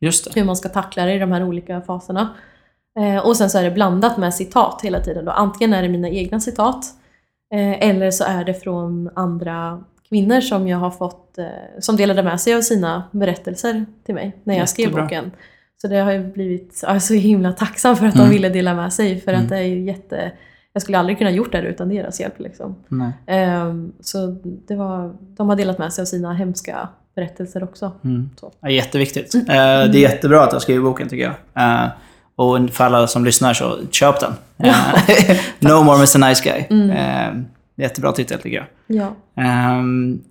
Just det. Hur man ska tackla det i de här olika faserna. Eh, och sen så är det blandat med citat hela tiden. Då. Antingen är det mina egna citat eh, eller så är det från andra kvinnor som jag har fått, eh, som delade med sig av sina berättelser till mig när jag skrev Jättebra. boken. Så det har ju blivit jag så himla tacksam för att Mm. de ville dela med sig för Mm. att det är ju jätte jag skulle aldrig kunna gjort det här utan deras hjälp. Liksom. Nej. Ehm, så det var, de har delat med sig av sina hemska berättelser också. Mm. Så. Ja, jätteviktigt. Eh, det är jättebra att du har skrivit boken tycker jag. Eh, och för alla som lyssnar så köp den. Eh, no more Mr Nice Guy. Mm. Eh, jättebra titel tycker jag. Ja, Eh,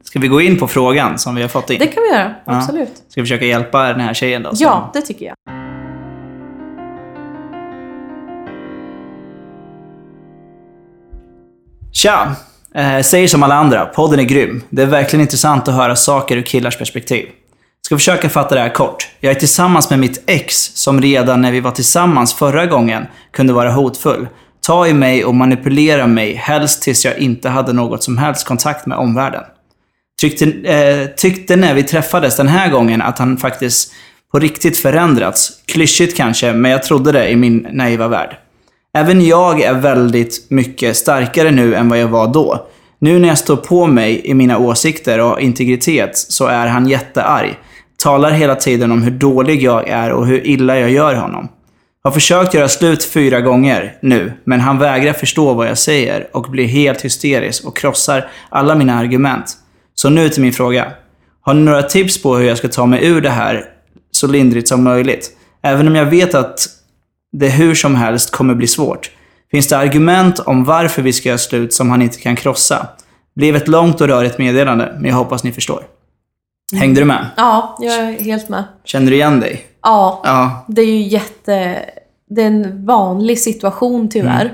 ska vi gå in på frågan som vi har fått in? det kan vi göra. Ja. Absolut. Ska vi försöka hjälpa den här tjejen då? Ja, det tycker jag. Tja! Eh, säger som alla andra, podden är grym. Det är verkligen intressant att höra saker ur killars perspektiv. Ska försöka fatta det här kort. Jag är tillsammans med mitt ex som redan när vi var tillsammans förra gången kunde vara hotfull. Ta i mig och manipulera mig, helst tills jag inte hade något som helst kontakt med omvärlden. Tyckte, eh, tyckte när vi träffades den här gången att han faktiskt på riktigt förändrats. Klyschigt kanske, men jag trodde det i min naiva värld. Även jag är väldigt mycket starkare nu än vad jag var då. Nu när jag står på mig i mina åsikter och integritet så är han jättearg. Talar hela tiden om hur dålig jag är och hur illa jag gör honom. Har försökt göra slut fyra gånger nu, men han vägrar förstå vad jag säger och blir helt hysterisk och krossar alla mina argument. Så nu till min fråga. Har ni några tips på hur jag ska ta mig ur det här så lindrigt som möjligt? Även om jag vet att det hur som helst kommer bli svårt. Finns det argument om varför vi ska göra slut som han inte kan krossa? Blev ett långt och rörigt meddelande, men jag hoppas ni förstår. Hängde du med? Ja, jag är helt med. Känner du igen dig? Ja, Ja. det är ju jätte... Det är en vanlig situation tyvärr.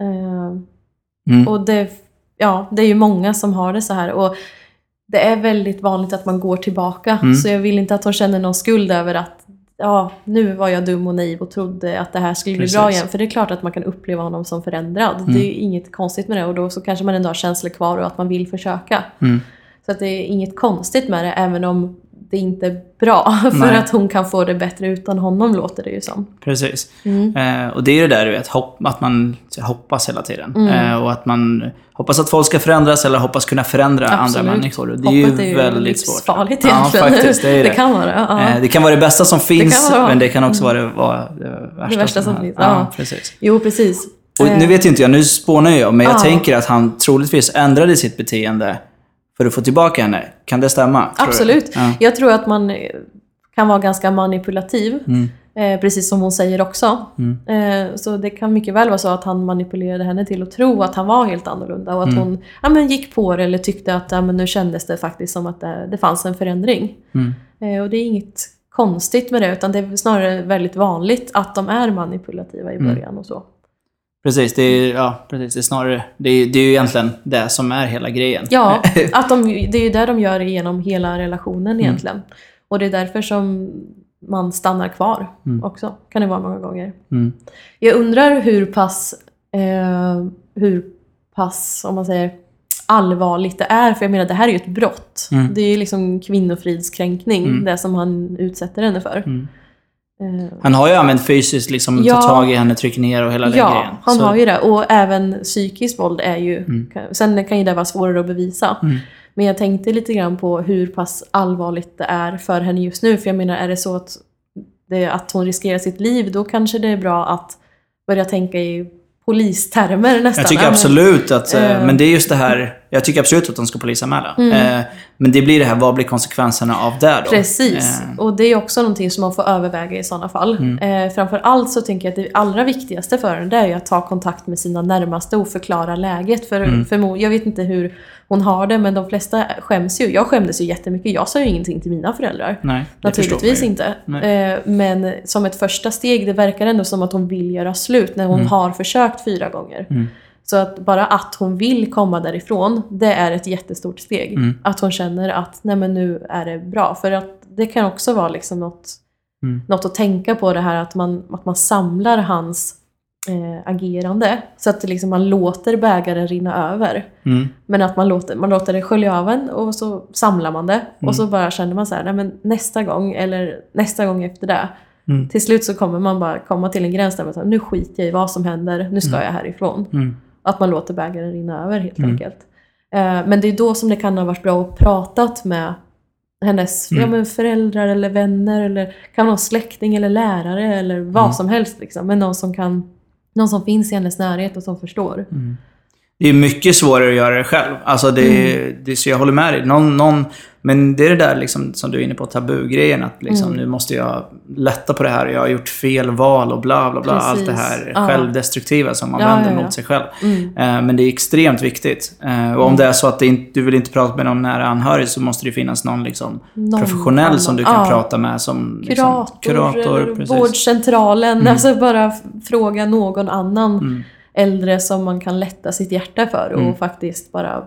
Eh, Mm. och det, ja, det är ju många som har det så här. Och det är väldigt vanligt att man går tillbaka. Mm. Så jag vill inte att hon känner någon skuld över att ja, nu var jag dum och naiv och trodde att det här skulle bli bra Precis. igen. För det är klart att man kan uppleva honom som förändrad. Mm. Det är ju inget konstigt med det och då så kanske man ändå har känslor kvar och att man vill försöka. Mm. Så att det är inget konstigt med det även om det inte är bra. För Nej. att hon kan få det bättre utan honom låter det ju som. Precis. Mm. Eh, och det är ju det där du vet, hopp, att man hoppas hela tiden. Mm. Eh, och att man hoppas att folk ska förändras eller hoppas kunna förändra Absolut. andra människor. Det Hoppet är ju väldigt svårt. livsfarligt Ja, egentligen. faktiskt. Det, är det. kan vara det. Ja. Eh, det kan vara det bästa som finns, vara. men det kan också vara det, vara det värsta, värsta som har- finns, Ja, ja. precis. Jo, precis. Och Eh, nu vet inte jag, nu spånar jag, men jag Ja. tänker att han troligtvis ändrade sitt beteende för att få tillbaka henne. Kan det stämma? Absolut. Ja. Jag tror att man eh, kan vara ganska manipulativ. Mm. Eh, precis som hon säger också. Mm. Eh, så det kan mycket väl vara så att han manipulerade henne till att tro att han var helt annorlunda. Och att Mm. hon ja, men gick på det eller tyckte att ja, men nu kändes det faktiskt som att det, det fanns en förändring. Mm. Eh, och det är inget konstigt med det utan det är snarare väldigt vanligt att de är manipulativa i Mm. början och så. Precis, det är, ja, precis, det är snarare... Det är, det är ju egentligen det som är hela grejen. Ja, att de, det är ju det de gör genom hela relationen Mm. egentligen. Och det är därför som man stannar kvar Mm. också. Kan det vara många gånger. Mm. Jag undrar hur pass, eh, hur pass, om man säger, allvarligt det är. För jag menar, det här är ju ett brott. Mm. Det är ju liksom kvinnofridskränkning, Mm. det som han utsätter henne för. Eh, Han har ju använt fysiskt, liksom Ja. ta tag i henne, trycka ner och hela den ja, grejen. han Så- har ju det. Och även psykiskt våld är ju... Mm. Sen kan ju det vara svårare att bevisa. Mm. Men jag tänkte lite grann på hur pass allvarligt det är för henne just nu. För jag menar, är det så att, det, att hon riskerar sitt liv, då kanske det är bra att börja tänka i, polistermer nästan. Jag tycker absolut att, Eh. men det är just det här, jag tycker absolut att de ska polisanmäla. Mm. Eh, Men det blir det här, vad blir konsekvenserna av det då? Precis. Eh, Och det är också någonting som man får överväga i sådana fall. Mm. Eh, framför allt så tänker jag att det allra viktigaste för en det är ju att ta kontakt med sina närmaste och förklara läget. För, Mm. för jag vet inte hur hon har det men de flesta skäms ju. Jag skämdes ju jättemycket. Jag sa ju ingenting till mina föräldrar. Nej, Naturligtvis inte. Nej. Men som ett första steg, det verkar ändå som att hon vill göra slut när hon Mm. har försökt fyra gånger. Mm. Så att bara att hon vill komma därifrån, det är ett jättestort steg. Mm. Att hon känner att nej men nu är det bra. För att det kan också vara liksom något, Mm. något att tänka på det här att man, att man samlar hans eh, agerande. Så att liksom, man låter bägaren rinna över. Mm. Men att man låter, man låter det skölja av en och så samlar man det. Mm. Och så bara känner man så här, nej men nästa gång eller nästa gång efter det. Mm. Till slut så kommer man bara komma till en gräns där man säger, nu skiter jag i vad som händer, nu ska jag härifrån. Mm. Att man låter bägaren rinna över helt Mm. enkelt. Eh, men det är då som det kan ha varit bra att pratat med hennes Mm. ja, men föräldrar eller vänner eller kan vara släkting eller lärare eller vad Mm. som helst. Liksom. Men någon som, kan, någon som finns i hennes närhet och som förstår. Det är mycket svårare att göra det själv. Alltså det, Mm. det, så jag håller med dig. Någon, någon, men det är det där liksom, som du är inne på, tabugrejen. Att liksom, Mm. nu måste jag lätta på det här. Jag har gjort fel val och bla bla bla. Allt det Precis. här Ja. självdestruktiva som man Ja, vänder ja, ja. mot sig själv. Mm. Eh, Men det är extremt viktigt. Eh, Och om det är så att inte, du vill inte prata med någon nära anhörig så måste det finnas någon liksom Någon professionell annan. som du kan prata med. Som liksom, Kurator, kurator eller precis. vårdcentralen. Mm. Alltså bara fråga någon annan Mm. Äldre som man kan lätta sitt hjärta för och Mm. faktiskt bara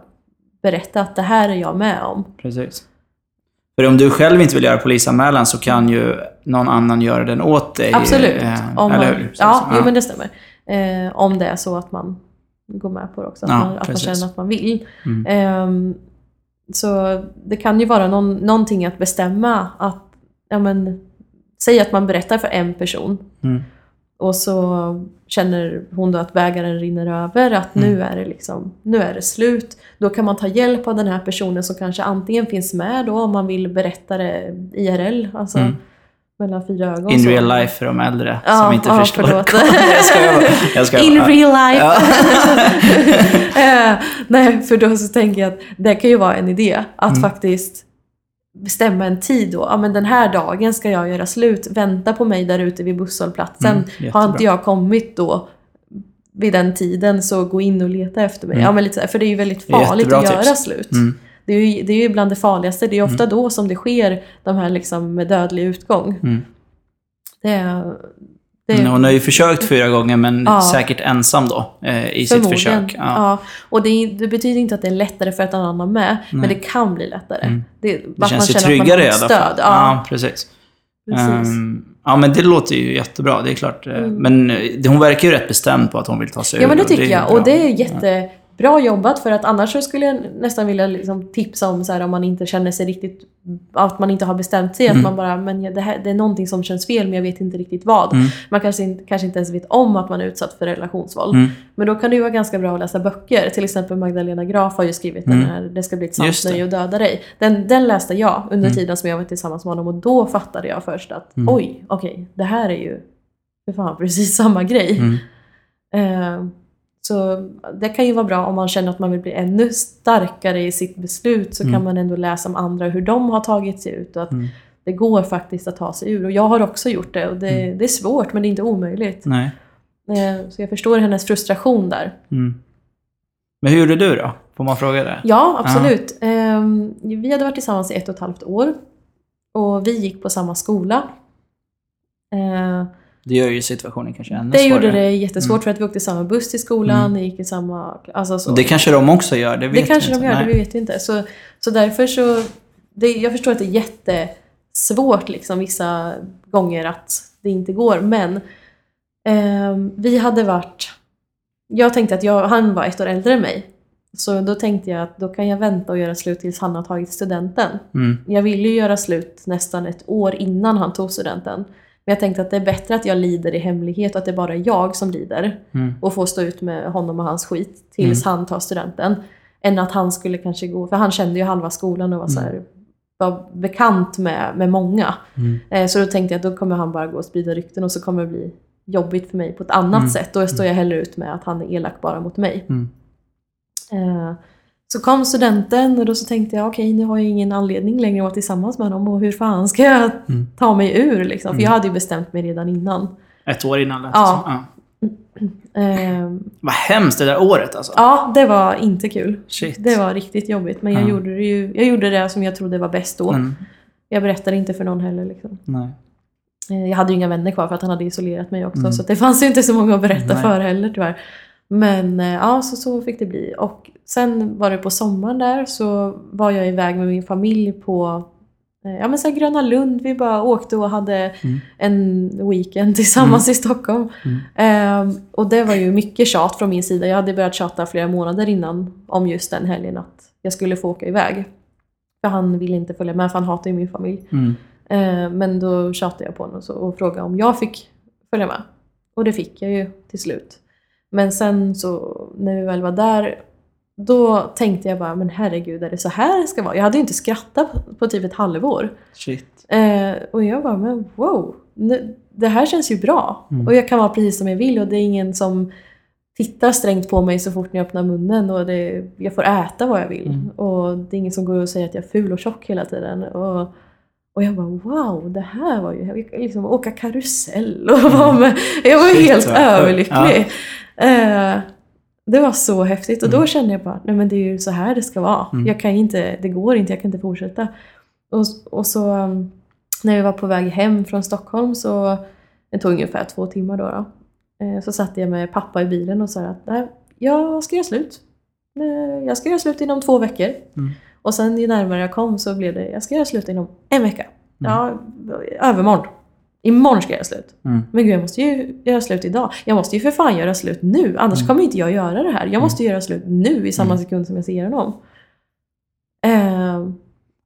berätta att det här är jag med om. Precis. För om du själv inte vill göra polisanmälan så kan ju någon annan göra den åt dig. Absolut. eh, Om man? Precis. ja, jo, men det stämmer. Eh, om det är så att man går med på det också. Att, Ja, man, att man känner att man vill. Mm. Ehm, så det kan ju vara någon, någonting att bestämma att, ja men, säg att man berättar för en person Mm. Och så känner hon då att bägaren rinner över, att Mm. nu, är det liksom, nu är det slut. Då kan man ta hjälp av den här personen som kanske antingen finns med då om man vill berätta det IRL, alltså Mm. mellan fyra ögon. In så- real life för de äldre Ja, som inte ja, förstår. förlåt. jag bara. Jag skojar In bara. real life! Ja. Eh, Nej, för då så tänker jag att det kan ju vara en idé att Mm. faktiskt bestämma en tid då. Ja, men den här dagen ska jag göra slut. Vänta på mig där ute vid busshållplatsen. Mm, Har inte jag kommit då vid den tiden så gå in och leta efter mig. Mm. Ja, men lite för det är ju väldigt farligt jättebra att göra tips. slut. Mm. Det, är ju, det är ju bland det farligaste. Det är ofta då som det sker de här liksom med dödlig utgång. Mm. Det det är, Mm, Hon har ju försökt fyra gånger men Ja. säkert ensam då eh, i sitt försök. Ja. Ja. Och det, det betyder inte att det är lättare för att en annan med, men Nej. det kan bli lättare. Mm. Det, Det känns ju tryggare i alla fall. Ja, Ja, precis. precis. Ehm, ja, men det låter ju jättebra. Det är klart. eh, Mm. Men eh, hon verkar ju rätt bestämd på att hon vill ta sig ja, men det ur, tycker är jag. Och det är jättebra jobbat för att annars så skulle jag nästan vilja liksom tipsa om så här, om man inte känner sig riktigt, att man inte har bestämt sig, Mm. att man bara, men det, här, det är någonting som känns fel men jag vet inte riktigt vad. Mm. Man kanske inte, kanske inte ens vet om att man är utsatt för relationsvåld. Mm. Men då kan det ju vara ganska bra att läsa böcker. Till exempel Magdalena Graf har ju skrivit Mm. den här Det ska bli ett sant nöje att döda dig. Den, den läste jag under Mm. tiden som jag var tillsammans med honom och då fattade jag först att Mm. oj, okej, det här är ju för fan precis samma grej. Mm. Eh, så det kan ju vara bra om man känner att man vill bli ännu starkare i sitt beslut så Mm. kan man ändå läsa om andra hur de har tagit sig ut och att Mm. det går faktiskt att ta sig ur. Och jag har också gjort det och det, Mm. det är svårt men det är inte omöjligt. Nej. Eh, Så jag förstår hennes frustration där. Mm. Men hur gjorde du då? Får man fråga det? Ja, absolut. Ehm, Vi hade varit tillsammans i ett och ett halvt år. Och vi gick på samma skola. Eh, Det gör ju situationen kanske ännu Det svårare. gjorde det jättesvårt Mm. för att vi åkte samma buss till skolan, Mm. gick i samma... Alltså så. Det kanske de också gör, det vet det kanske inte. de gör, Nej. det vet vi inte. Så, så därför så... Det, jag förstår att det är jättesvårt liksom, vissa gånger att det inte går, men ehm, vi hade varit... Jag tänkte att jag, han var ett år äldre än mig. Så då tänkte jag att då kan jag vänta och göra slut tills han har tagit studenten. Mm. Jag ville ju göra slut nästan ett år innan han tog studenten. Men jag tänkte att det är bättre att jag lider i hemlighet och att det är bara jag som lider Mm. och får stå ut med honom och hans skit tills han tar studenten. Än att han skulle kanske gå, för han kände ju halva skolan och var, så här, var bekant med, med många. Mm. Eh, så då tänkte jag att då kommer han bara gå och sprida rykten och så kommer det bli jobbigt för mig på ett annat Mm. sätt. Då står jag hellre ut med att han är elak bara mot mig. Mm. Eh, så kom studenten och då så tänkte jag okej nu har jag ingen anledning längre att vara tillsammans med honom och hur fan ska jag Mm. ta mig ur liksom? För Mm. jag hade ju bestämt mig redan innan. Ett år innan lät Ja. ja. Eh, Vad hemskt det där året alltså. ja, det var inte kul. Shit. Det var riktigt jobbigt men jag, Ja. gjorde det ju, jag gjorde det som jag trodde var bäst då. Mm. Jag berättade inte för någon heller. Liksom. Nej. Eh, Jag hade ju inga vänner kvar för att han hade isolerat mig också Mm. så det fanns ju inte så många att berätta Nej. för heller tyvärr. Men eh, ja, så, så fick det bli. Och sen var det på sommaren där så var jag iväg med min familj på eh, ja, men så här Gröna Lund. Vi bara åkte och hade Mm. en weekend tillsammans i Stockholm. Mm. Ehm, och det var ju mycket tjat från min sida. Jag hade börjat tjata flera månader innan om just den helgen att jag skulle få åka iväg. För han ville inte följa med för han hatar ju min familj. Mm. Eh, Men då tjatade jag på honom och så- och frågade om jag fick följa med. Och det fick jag ju till slut. Men sen så när vi väl var där då tänkte jag bara, men herregud är det så här det ska vara? Jag hade ju inte skrattat på, på typ ett halvår. Shit. Eh, och jag bara, men wow, nu- det här känns ju bra. Mm. Och jag kan vara precis som jag vill och det är ingen som tittar strängt på mig så fort jag öppnar munnen och det, jag får äta vad jag vill. Mm. Och det är ingen som går och säger att jag är ful och tjock hela tiden. Och, och jag bara wow, det här var ju... Liksom åka karusell och vara med. Jag var Mm. Shit, helt överlycklig. Eh, det var så häftigt och då Mm. kände jag bara, nej men det är ju så här det ska vara. Mm. Jag kan inte, det går inte, jag kan inte fortsätta. Och, och så när vi var på väg hem från Stockholm så, det tog ungefär två timmar då, då eh, så satt jag med pappa i bilen och sa att nej, jag ska göra slut. Eh, Jag ska göra slut inom två veckor. Mm. Och sen ju närmare jag kom så blev det, jag ska göra slut inom en vecka. Ja, övermorgon. Imorgon ska jag göra slut. Mm. Men gud, jag måste ju göra slut idag. Jag måste ju för fan göra slut nu, annars Mm. kommer inte jag göra det här. Jag måste göra slut nu i samma Mm. sekund som jag ser honom. Eh,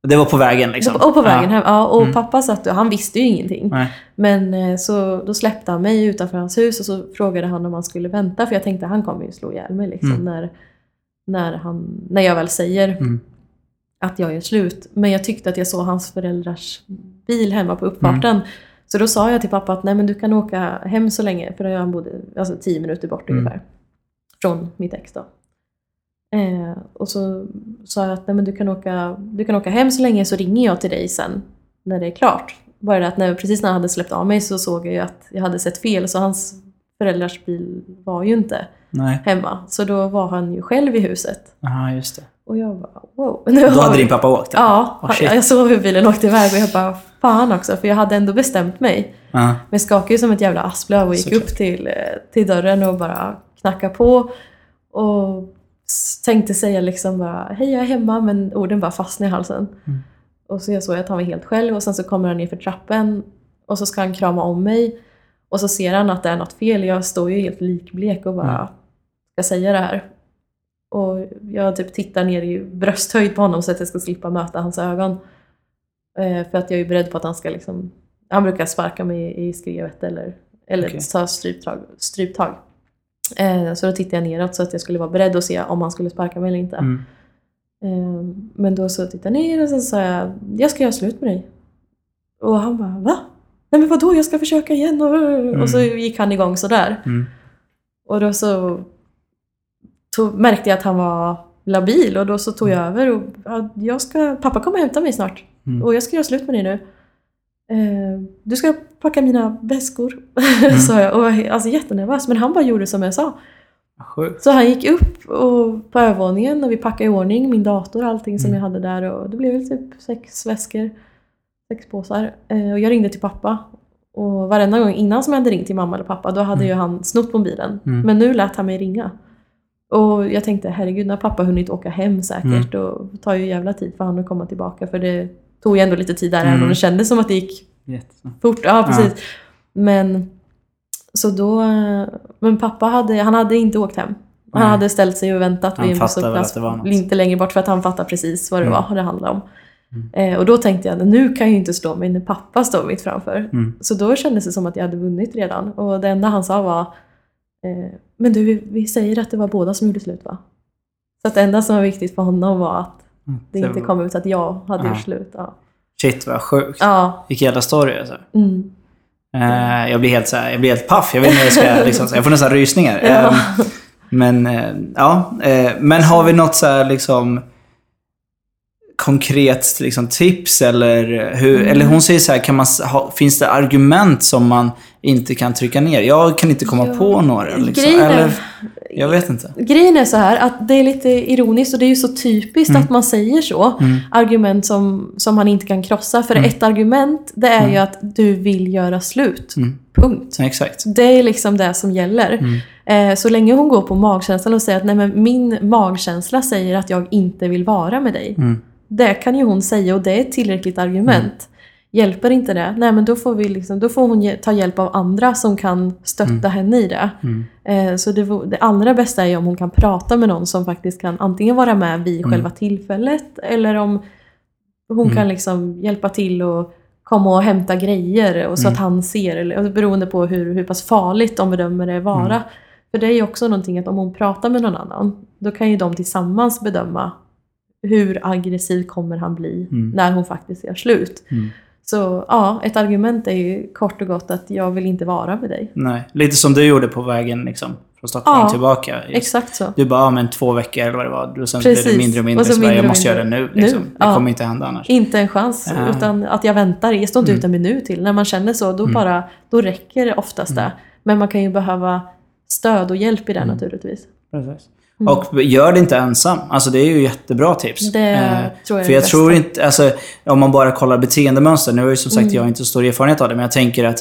Det var på vägen liksom? och på vägen hem, ja, och Mm. pappa satt och han visste ju ingenting. Nej. Men eh, så då släppte han mig utanför hans hus och så frågade han om han skulle vänta för jag tänkte han kommer ju slå ihjäl mig liksom, Mm. när, när, han, när jag väl säger Mm. Att jag gör slut. Men jag tyckte att jag såg hans föräldrars bil hemma på uppfarten. Mm. Så då sa jag till pappa att nej men du kan åka hem så länge, för han bodde alltså tio minuter bort Mm. ungefär. Från mitt ex då. Eh, och så sa jag att nej men du kan, åka, du kan åka hem så länge så ringer jag till dig sen när det är klart. Bara det att när, precis när han hade släppt av mig så såg jag ju att jag hade sett fel så hans föräldrars bil var ju inte Nej. hemma. Så då var han ju själv i huset. Ja, just det. Och jag bara wow. Då hade din pappa åkt? Ja, Oh, shit. han- jag såg hur bilen åkte iväg och jag bara fan också för jag hade ändå bestämt mig. Ja. Men jag skakade ju som ett jävla asplöv och gick Såklart. upp till, eh, till dörren och bara knackade på. Och tänkte säga liksom bara hej jag är hemma men orden bara fastnade i halsen. Mm. Och så jag såg att han var helt själv och sen så kommer han ner för trappen och så ska han krama om mig. Och så ser han att det är något fel. Jag står ju helt likblek och bara Mm. ska säga det här. Och jag typ tittar ner i brösthöjd på honom så att jag ska slippa möta hans ögon. Eh, för att jag är beredd på att han ska liksom... Han brukar sparka mig i skrevet eller, eller Okej. ta stryptag. stryptag. Eh, så då tittade jag neråt så att jag skulle vara beredd att se om han skulle sparka mig eller inte. Mm. Eh, men då så tittade jag ner och sen sa jag, jag ska göra slut med dig. Och han bara, va? Nej men vadå, jag ska försöka igen. Och, och så gick han igång sådär. Mm. Och då så tog, märkte jag att han var labil och då så tog jag över och ja, jag ska, pappa kommer hämta mig snart Mm. och jag ska göra slut med dig nu. Eh, du ska packa mina väskor, Mm. sa jag och var alltså, jättenervös. Men han bara gjorde som jag sa. Sjukt. Så han gick upp och, på övervåningen och vi packade i ordning min dator och allting som Mm. jag hade där och det blev väl typ sex väskor, sex påsar. Eh, och jag ringde till pappa och varenda gång innan som jag hade ringt till mamma eller pappa då hade Mm. ju han snott mobilen. Mm. Men nu lät han mig ringa. Och jag tänkte herregud, när pappa hunnit åka hem säkert Mm. och tar ju jävla tid för han att komma tillbaka för det tog ju ändå lite tid där Mm. även om det kändes som att det gick Jättesnabbt. fort. Ja, precis. Men så då, men pappa hade, han hade inte åkt hem. Han hade ställt sig och väntat Han vid en fattade väl busshållplats att det var något. inte längre bort för att han fattade precis vad det Mm. var det handlade om. Eh, och då tänkte jag, nu kan jag ju inte slå mig när pappa står mitt framför. Mm. Så då kändes det som att jag hade vunnit redan. Och det enda han sa var, eh, men du, vi, säger att det var båda som gjorde slut va? Så att det enda som var viktigt för honom var att Mm. det inte var- kom ut att jag hade Ja. gjort slut. Ja. Shit vad sjukt. ja. Vilken jävla story alltså. Mm. Eh, jag blir helt så här, jag blir helt paff. Jag vet inte jag ska, liksom, jag får nästan rysningar. Ja. Eh, men ja, eh, men har vi något så här liksom konkret liksom, tips eller hur, Mm. eller hon säger så här, kan man, ha, finns det argument som man inte kan trycka ner? Jag kan inte komma Ja. på några. Liksom. Grejen Eller, jag vet inte. Grejen är så här att det är lite ironiskt och det är ju så typiskt Mm. att man säger så. Argument som, som man inte kan krossa. För Mm. ett argument det är ju att du vill göra slut. Mm. Punkt. Exakt. Det är liksom det som gäller. Mm. Eh, så länge hon går på magkänslan och säger att Nej, men min magkänsla säger att jag inte vill vara med dig. Mm. Det kan ju hon säga och det är ett tillräckligt argument. Hjälper inte det, nej men då får, vi liksom, då får hon ta hjälp av andra som kan stötta henne i det. Mm. Eh, så det, det allra bästa är ju om hon kan prata med någon som faktiskt kan antingen vara med vid Mm. själva tillfället eller om hon kan liksom hjälpa till och komma och hämta grejer och så Mm. att han ser, eller, beroende på hur, hur pass farligt de bedömer det vara. Mm. För det är ju också någonting att om hon pratar med någon annan, då kan ju de tillsammans bedöma hur aggressiv kommer han bli Mm. när hon faktiskt gör slut. Mm. Så ja, ett argument är ju kort och gott att jag vill inte vara med dig. Nej. Lite som du gjorde på vägen liksom, från Stockholm Ja, tillbaka. Just. Exakt så. Du bara, ja men två veckor eller vad det var. Och sen blir det Precis. mindre och mindre. Och så så bara, jag måste göra det nu. Liksom. Nu, Det ja. kommer inte hända annars. Inte en chans, Ja. utan att jag väntar. Jag står inte Mm. ut en minut till. När man känner så, då, bara, då räcker det oftast det. Men man kan ju behöva stöd och hjälp i det Mm. naturligtvis. Precis. Och gör det inte ensam. Alltså det är ju jättebra tips. Det tror jag För det jag tror bästa. inte, alltså om man bara kollar beteendemönster. Nu har ju som sagt Mm. jag inte så stor erfarenhet av det, men jag tänker att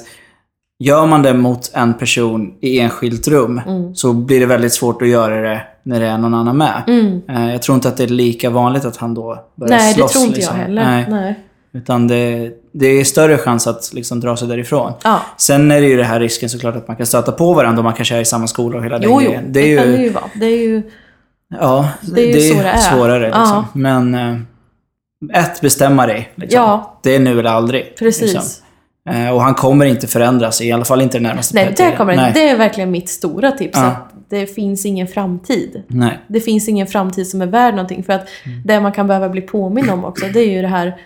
gör man det mot en person i enskilt rum Mm. så blir det väldigt svårt att göra det när det är någon annan med. Mm. Eh, Jag tror inte att det är lika vanligt att han då börjar Nej, det slåss. tror inte liksom. jag heller. Nej. Nej. Utan det, det är större chans att liksom dra sig därifrån. Ja. Sen är det ju det här risken såklart att man kan stöta på varandra om man kanske är i samma skola och hela den Jo, jo, grejen. det, Det är kan ju, det ju vara. Det är ju... ja, det är ju så det är. svårare. Liksom. Men eh, ett, bestämma dig. Liksom. Ja. Det är nu eller aldrig. Precis. Liksom. Eh, och han kommer inte förändras, i alla fall inte den närmaste Nej, det kommer Nej. Det är verkligen mitt stora tips. Ja. Att det finns ingen framtid. Nej. Det finns ingen framtid som är värd någonting. För att Mm. det man kan behöva bli påminn om också, det är ju det här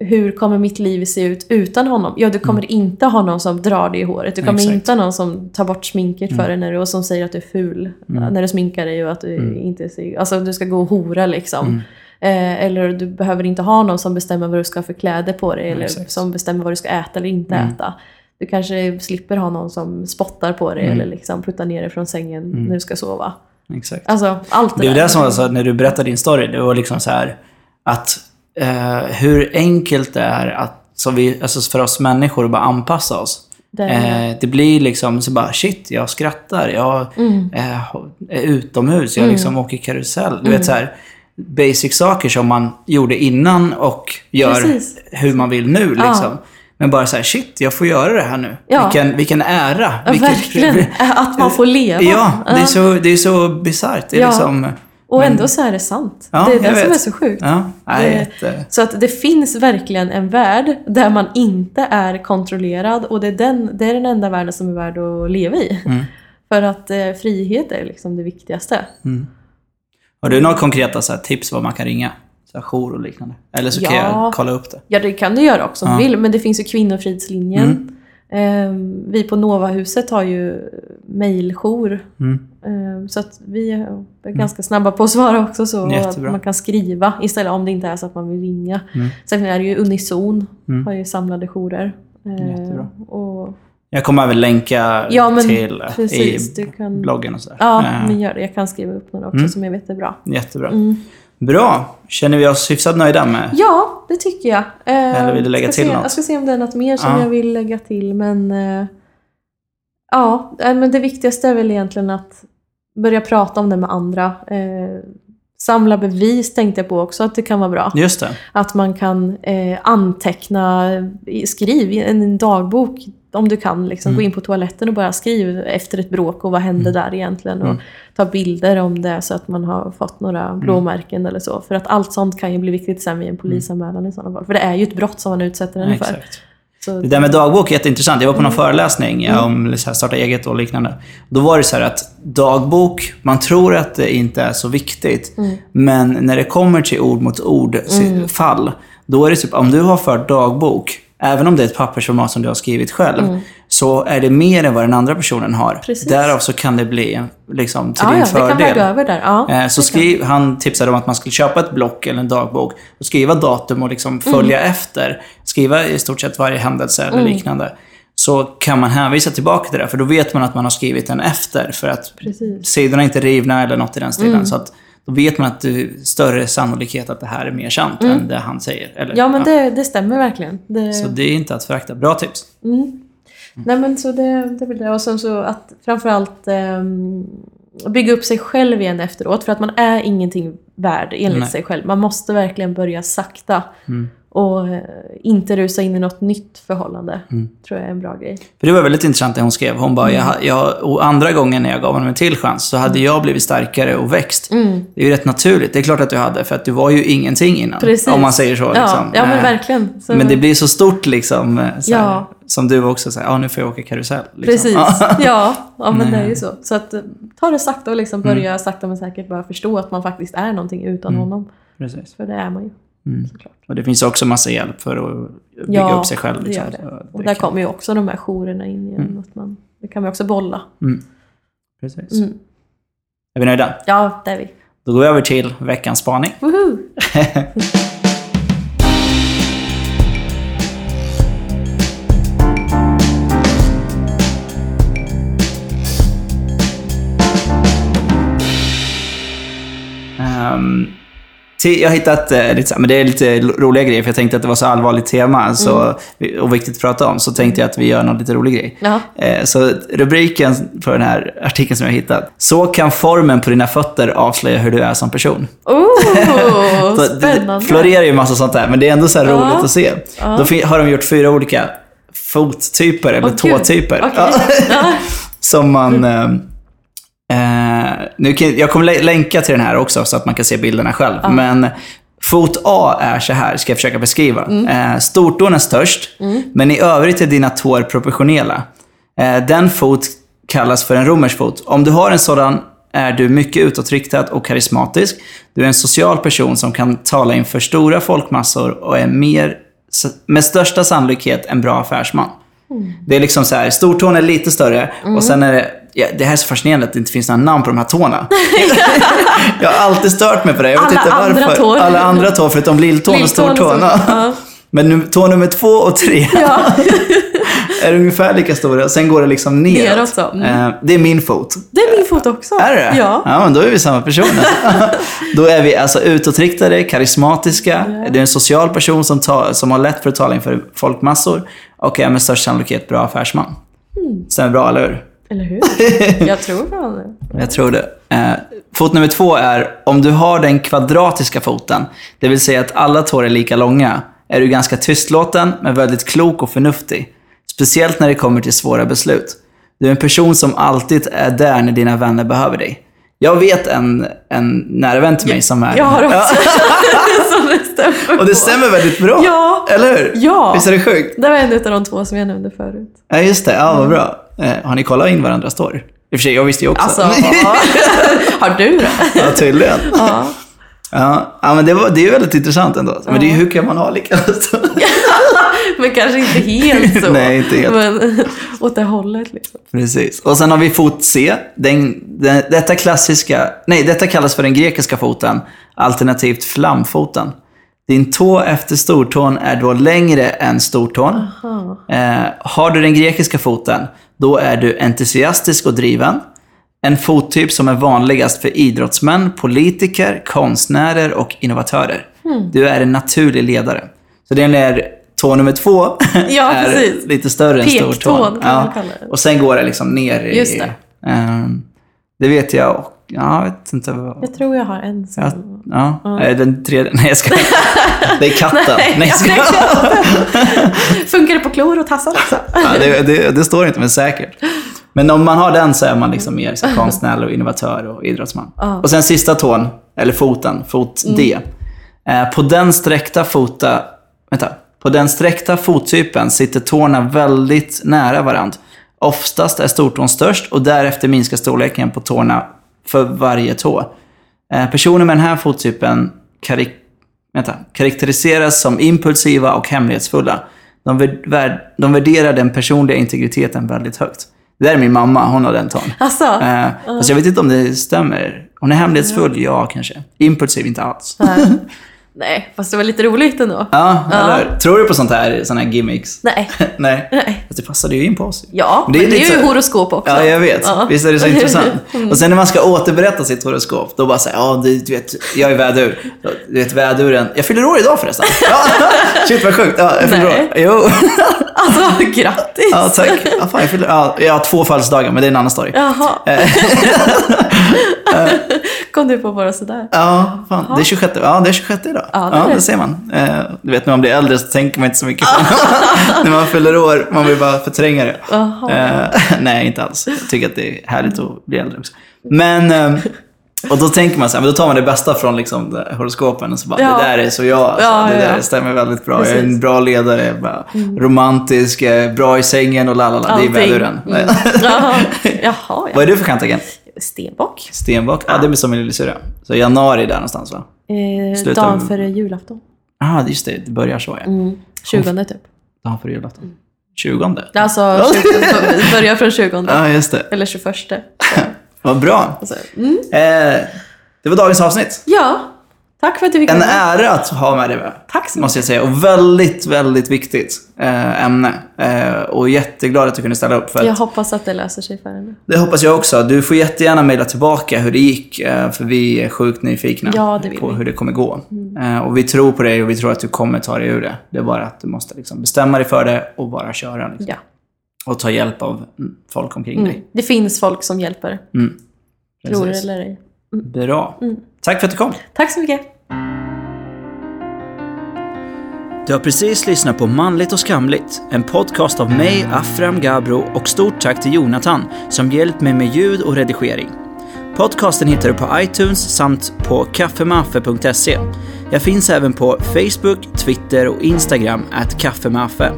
hur kommer mitt liv se ut utan honom? Ja, du kommer inte ha någon som drar dig i håret. Du kommer Mm. Exakt. inte ha någon som tar bort sminket för dig när du, och som säger att du är ful Mm. när du sminkar dig och att du inte ser... Alltså, du ska gå och hora liksom. Mm. Eh, eller du behöver inte ha någon som bestämmer vad du ska ha för kläder på dig eller Exakt. som bestämmer vad du ska äta eller inte Mm. äta. Du kanske slipper ha någon som spottar på dig Mm. eller liksom puttar ner dig från sängen när du ska sova. Exakt. Alltså allt det Det är där. det som var så att när du berättade din story, det var liksom så här att eh, hur enkelt det är att, så vi, alltså för oss människor att bara anpassa oss. Det- Eh, det blir liksom så bara shit, jag skrattar, jag Mm. eh, är utomhus, jag liksom åker karusell. Du vet så här basic saker som man gjorde innan och gör Precis. hur man vill nu liksom. Men bara så här, shit, jag får göra det här nu. Ja. Vilken, vilken ära. Ja, vilket, verkligen. Att man får leva. Ja, det är så, det är så bisarrt. Det är Ja. liksom... Och ändå så är det sant. Ja, det är det som vet. är så sjukt. Ja, nej, Det-. Så att det finns verkligen en värld där man inte är kontrollerad och det är den, det är den enda världen som är värd att leva i. Mm. För att eh, frihet är liksom det viktigaste. Har du några konkreta så här, tips vad man kan ringa? Så här, jour och liknande. Eller så kan Ja. jag kolla upp det. Ja, det kan du göra också om Ja. du vill. Men det finns ju Kvinnofridslinjen. Mm. Ehm, vi på Novahuset har ju mejljour. Mm. Ehm, så att vi är ganska snabba på att svara också. Så att Jättebra. man kan skriva istället om det inte är så att man vill ringa. Mm. Sen är det ju Unison. Mm. Har ju samlade jourer. Jättebra. och, Jag kommer även länka Ja, men till eh, precis, i kan- bloggen och sådär. ja, Eh, men gör det. Jag kan skriva upp några också Mm. som jag vet är bra. Jättebra. Mm. Bra. Känner vi oss hyfsat nöjda med? Ja, det tycker jag. Eh, Eller vill du lägga till se, något? Jag ska se om det är något mer som Ja. jag vill lägga till. Men eh, ja, eh, men det viktigaste är väl egentligen att börja prata om det med andra. Eh, samla bevis tänkte jag på också att det kan vara bra. Just det. Att man kan eh, anteckna, skriv i en, dagbok om du kan. Liksom, Mm. Gå in på toaletten och bara skriv efter ett bråk och vad hände där egentligen. Och Mm. ta bilder om det så att man har fått några blåmärken eller så. För att allt sånt kan ju bli viktigt sen vid en polisanmälan i sådana fall. För det är ju ett brott som man utsätter henne för. Exakt. Så, Det där med dagbok är jätteintressant. Jag var på någon Mm. föreläsning ja, om så här, starta eget och liknande. Då var det så här att dagbok, man tror att det inte är så viktigt. Mm. Men när det kommer till ord mot ord fall, då är det typ om du har fört dagbok, även om det är ett pappersformat som du har skrivit själv, Mm. så är det mer än vad den andra personen har. Precis. Därav så kan det bli liksom, till Ja, din ja, kan fördel. väga över där. Ja, Eh, Så kan. skriv, han tipsade om att man skulle köpa ett block eller en dagbok och skriva datum och liksom följa Mm. efter. Skriva i stort sett varje händelse eller liknande. Så kan man hänvisa tillbaka till det, för då vet man att man har skrivit den efter. För att Precis. sidorna är inte rivna eller något i den stilen. Mm. Så att då vet man att det är större sannolikhet att det här är mer sant än det han säger. Eller, Mm. Ja, men det, det stämmer verkligen. Det, Så det är inte att förakta. Bra tips. Mm. Nej men så det, det väl det. Och sen så att framförallt um, bygga upp sig själv igen efteråt. För att man är ingenting värd enligt Nej. sig själv. Man måste verkligen börja sakta. Mm. Och eh, inte rusa in i något nytt förhållande. Mm. Tror jag är en bra grej. För det var väldigt intressant det hon skrev. Hon bara, Mm. jag, jag, och andra gången när jag gav honom en till chans så hade jag blivit starkare och växt. Mm. Det är ju rätt naturligt. Det är klart att du hade, för att du var ju ingenting innan. Precis. Om man säger så. Ja, Liksom. ja men Eh, verkligen. Så, Men det blir så stort liksom. eh, Så här, Ja. Som du också säger, ja nu får jag åka karusell. Liksom. Precis. Ja. Ja, ja men det är ju så. Så att ta det sakta och liksom Mm. börja sakta men säkert bara förstå att man faktiskt är någonting utan honom. Precis. För det är man ju. Mm. Och det finns också massa hjälp för att bygga Ja, upp sig själv. det Liksom. gör det. Och det där kan- kommer ju också de här jourerna in igen. Att man, det kan vi också bolla. Mm. Precis. Mm. Är vi nöjda? Ja, det är vi. Då går vi över till veckans spaning. Woho! Till, jag har hittat, eh, lite, men det är lite roliga grejer, för jag tänkte att det var så allvarligt tema så, och viktigt att prata om, så tänkte jag att vi gör någon lite rolig grej. Eh, Så rubriken på den här artikeln som jag har hittat. Så kan formen på dina fötter avslöja hur du är som person. Oh, Så det spännande! florerar ju massa sånt där, men det är ändå så Ja. roligt att se. Ja. Då har de gjort fyra olika fottyper, eller gud. tåtyper. Ja. Som man... Eh, eh, nu kan, jag kommer lä- länka till den här också så att man kan se bilderna själv. Men fot A är så här, ska jag försöka beskriva. Eh, stortån är störst, men i övrigt är dina tår proportionella. Eh, den fot kallas för en romersk fot. Om du har en sådan är du mycket utåtriktad och karismatisk. Du är en social person som kan tala inför stora folkmassor och är mer, med största sannolikhet en bra affärsman. Det är liksom så här, stortån är lite större och sen är det, ja, det här är så fascinerande att det inte finns några namn på de här tårna. jag har alltid stört mig på det, jag vet Alla inte varför. andra tår. Alla andra tår förutom lilltån och stortån. Ja. Men tå nummer två och tre Ja. är ungefär lika stora sen går det liksom neråt. Neråt så, mm. Eh, Det är min fot. Det är min fot också. Är det Ja. Ja, men då är vi samma personer. då är vi alltså utåtriktade, karismatiska. Ja. Du är en social person som, ta, som har lätt för att tala inför folkmassor och är med störst sannolikhet bra affärsman. Mm. Stämmer bra, eller hur? Eller hur? Jag tror fan det. Jag tror det. Eh, fot nummer två är, om du har den kvadratiska foten, det vill säga att alla tår är lika långa, är du ganska tystlåten men väldigt klok och förnuftig. Speciellt när det kommer till svåra beslut. Du är en person som alltid är där när dina vänner behöver dig. Jag vet en, en nära vän till mig som är... Jag har också. Som det stämmer och det på. stämmer väldigt bra. Ja. Eller hur? Ja. Visst är det sjukt? Det var en av de två som jag nämnde förut. Ja, just det. Ja, vad bra. Eh, har ni kollat in varandras tår? I och för sig, jag visste ju också. Alltså, har du det? ja, tydligen. Ja. Ja, men det, var, det är väldigt intressant ändå. Men det är hur kan man ha lika Men kanske inte helt så. Nej, inte helt. Men åt det hållet liksom. Precis. Och sen har vi fot C. Den, den, detta klassiska, nej, detta kallas för den grekiska foten, alternativt flamfoten. Din tå efter stortån är då längre än stortån. Aha. Eh, har du den grekiska foten, då är du entusiastisk och driven. En fottyp som är vanligast för idrottsmän, politiker, konstnärer och innovatörer. Hmm. Du är en naturlig ledare. Så den är tå nummer två Ja, är precis. lite större än stortån. det. Och sen går det liksom ner i... Just det. Ehm, det vet jag ja, jag vet inte vad... Jag tror jag har en som... Ja, ja. Det den tredje? Nej, jag ska Det är katten. Nej, jag ska... Funkar det på klor och tassar också? ja, det, det, det står inte, men säkert. Men om man har den så är man liksom mer så konstnär och innovatör och idrottsman. Ja. Och sen sista tån, eller foten, fot D. Eh, på den sträckta fota... Vänta. På den sträckta fottypen sitter tårna väldigt nära varandra. Oftast är stortån störst och därefter minskar storleken på tårna för varje tå. Eh, personer med den här fottypen karik vänta, karaktäriseras som impulsiva och hemlighetsfulla. de, vär- vär- de värderar den personliga integriteten väldigt högt. Det där är min mamma, hon har den ton. Alltså, Eh, Fast jag vet inte om det stämmer. Hon är hemlighetsfull, ja kanske. Impulsiv, inte alls. nej. fast det var lite roligt ändå. Ja, eller Tror du på sånt här, såna här gimmicks? Nej. Nej. Nej. Fast det passade ju in på oss. Ja, Det är men det är lite ju så- horoskop också. Ja, jag vet. Ja. Visst är det så intressant? Och sen när man ska återberätta sitt horoskop, då bara säger ja, du, du vet, jag är vädur. Du vet, väduren. Jag fyller år idag förresten. Ja, shit vad sjukt. Ja, jag fyller år. Jo. Alltså, grattis! Ja, tack. Ja, fan, jag, fyller, ja, jag har två födelsedagar, men det är en annan story. Jaha. Eh. Kom du på bara sådär? Ja, fan, det är 26, ja, det är 26 idag. Ja, det det det. ser man. Eh, du vet, när man blir äldre så tänker man inte så mycket på När man fyller år, man vill bara förtränga det. Eh, nej, inte alls. Jag tycker att det är härligt att bli äldre också. Men, eh, och då tänker man så här, men då tar man det bästa från liksom, det- horoskopen och så bara, Ja. det där är så jag. Alltså. Ja, det där ja. stämmer väldigt bra. Jag är en Precis. Mm. bra ledare, bara, romantisk, eh, bra i sängen och lalala. Det är Allting. väduren. Mm. Jaha, Jaha Vad ja. är du för kantagent? Stenbock. Stenbock? Ja, det är som min lillasyrra. Så januari där någonstans va? Eh, dagen före julafton. Ja, ah, just det. Det börjar så ja. Mm. 20 typ. Dagen före julafton. 20? Alltså, 20, börjar från 20. Ja, just det. Eller 21. Vad bra. Alltså, mm. Eh, det var dagens avsnitt. Ja, tack för att du fick En ära att ha med dig. Tack så Måste jag säga. Och väldigt, väldigt viktigt eh, ämne. Eh, och jätteglad att du kunde ställa upp. För Jag att, hoppas att det löser sig för henne. det hoppas jag också. Du får jättegärna mejla tillbaka hur det gick. Eh, för vi är sjukt nyfikna Ja, på vi. Mm. hur det kommer gå. Eh, och vi tror på dig och vi tror att du kommer ta dig ur det. Det är bara att du måste liksom bestämma dig för det och bara köra. Liksom. Ja. Och ta hjälp av mm, folk omkring Mm. dig. Det finns folk som hjälper. Mm. Tror det eller ej. Bra. Tack för att du kom. Tack så mycket. Du har precis lyssnat på Manligt och skamligt, en podcast av mig, Afram Gabro och stort tack till Jonathan som hjälpt mig med ljud och redigering. Podcasten hittar du på iTunes samt på kaffemaffe.se. Jag finns även på Facebook, Twitter och Instagram at kaffemaffe.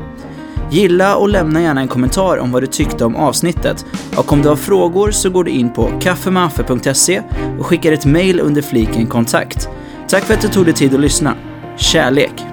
Gilla och lämna gärna en kommentar om vad du tyckte om avsnittet och om du har frågor så går du in på kaffemaffe.se och skickar ett mail under fliken kontakt. Tack för att du tog dig tid att lyssna. Kärlek!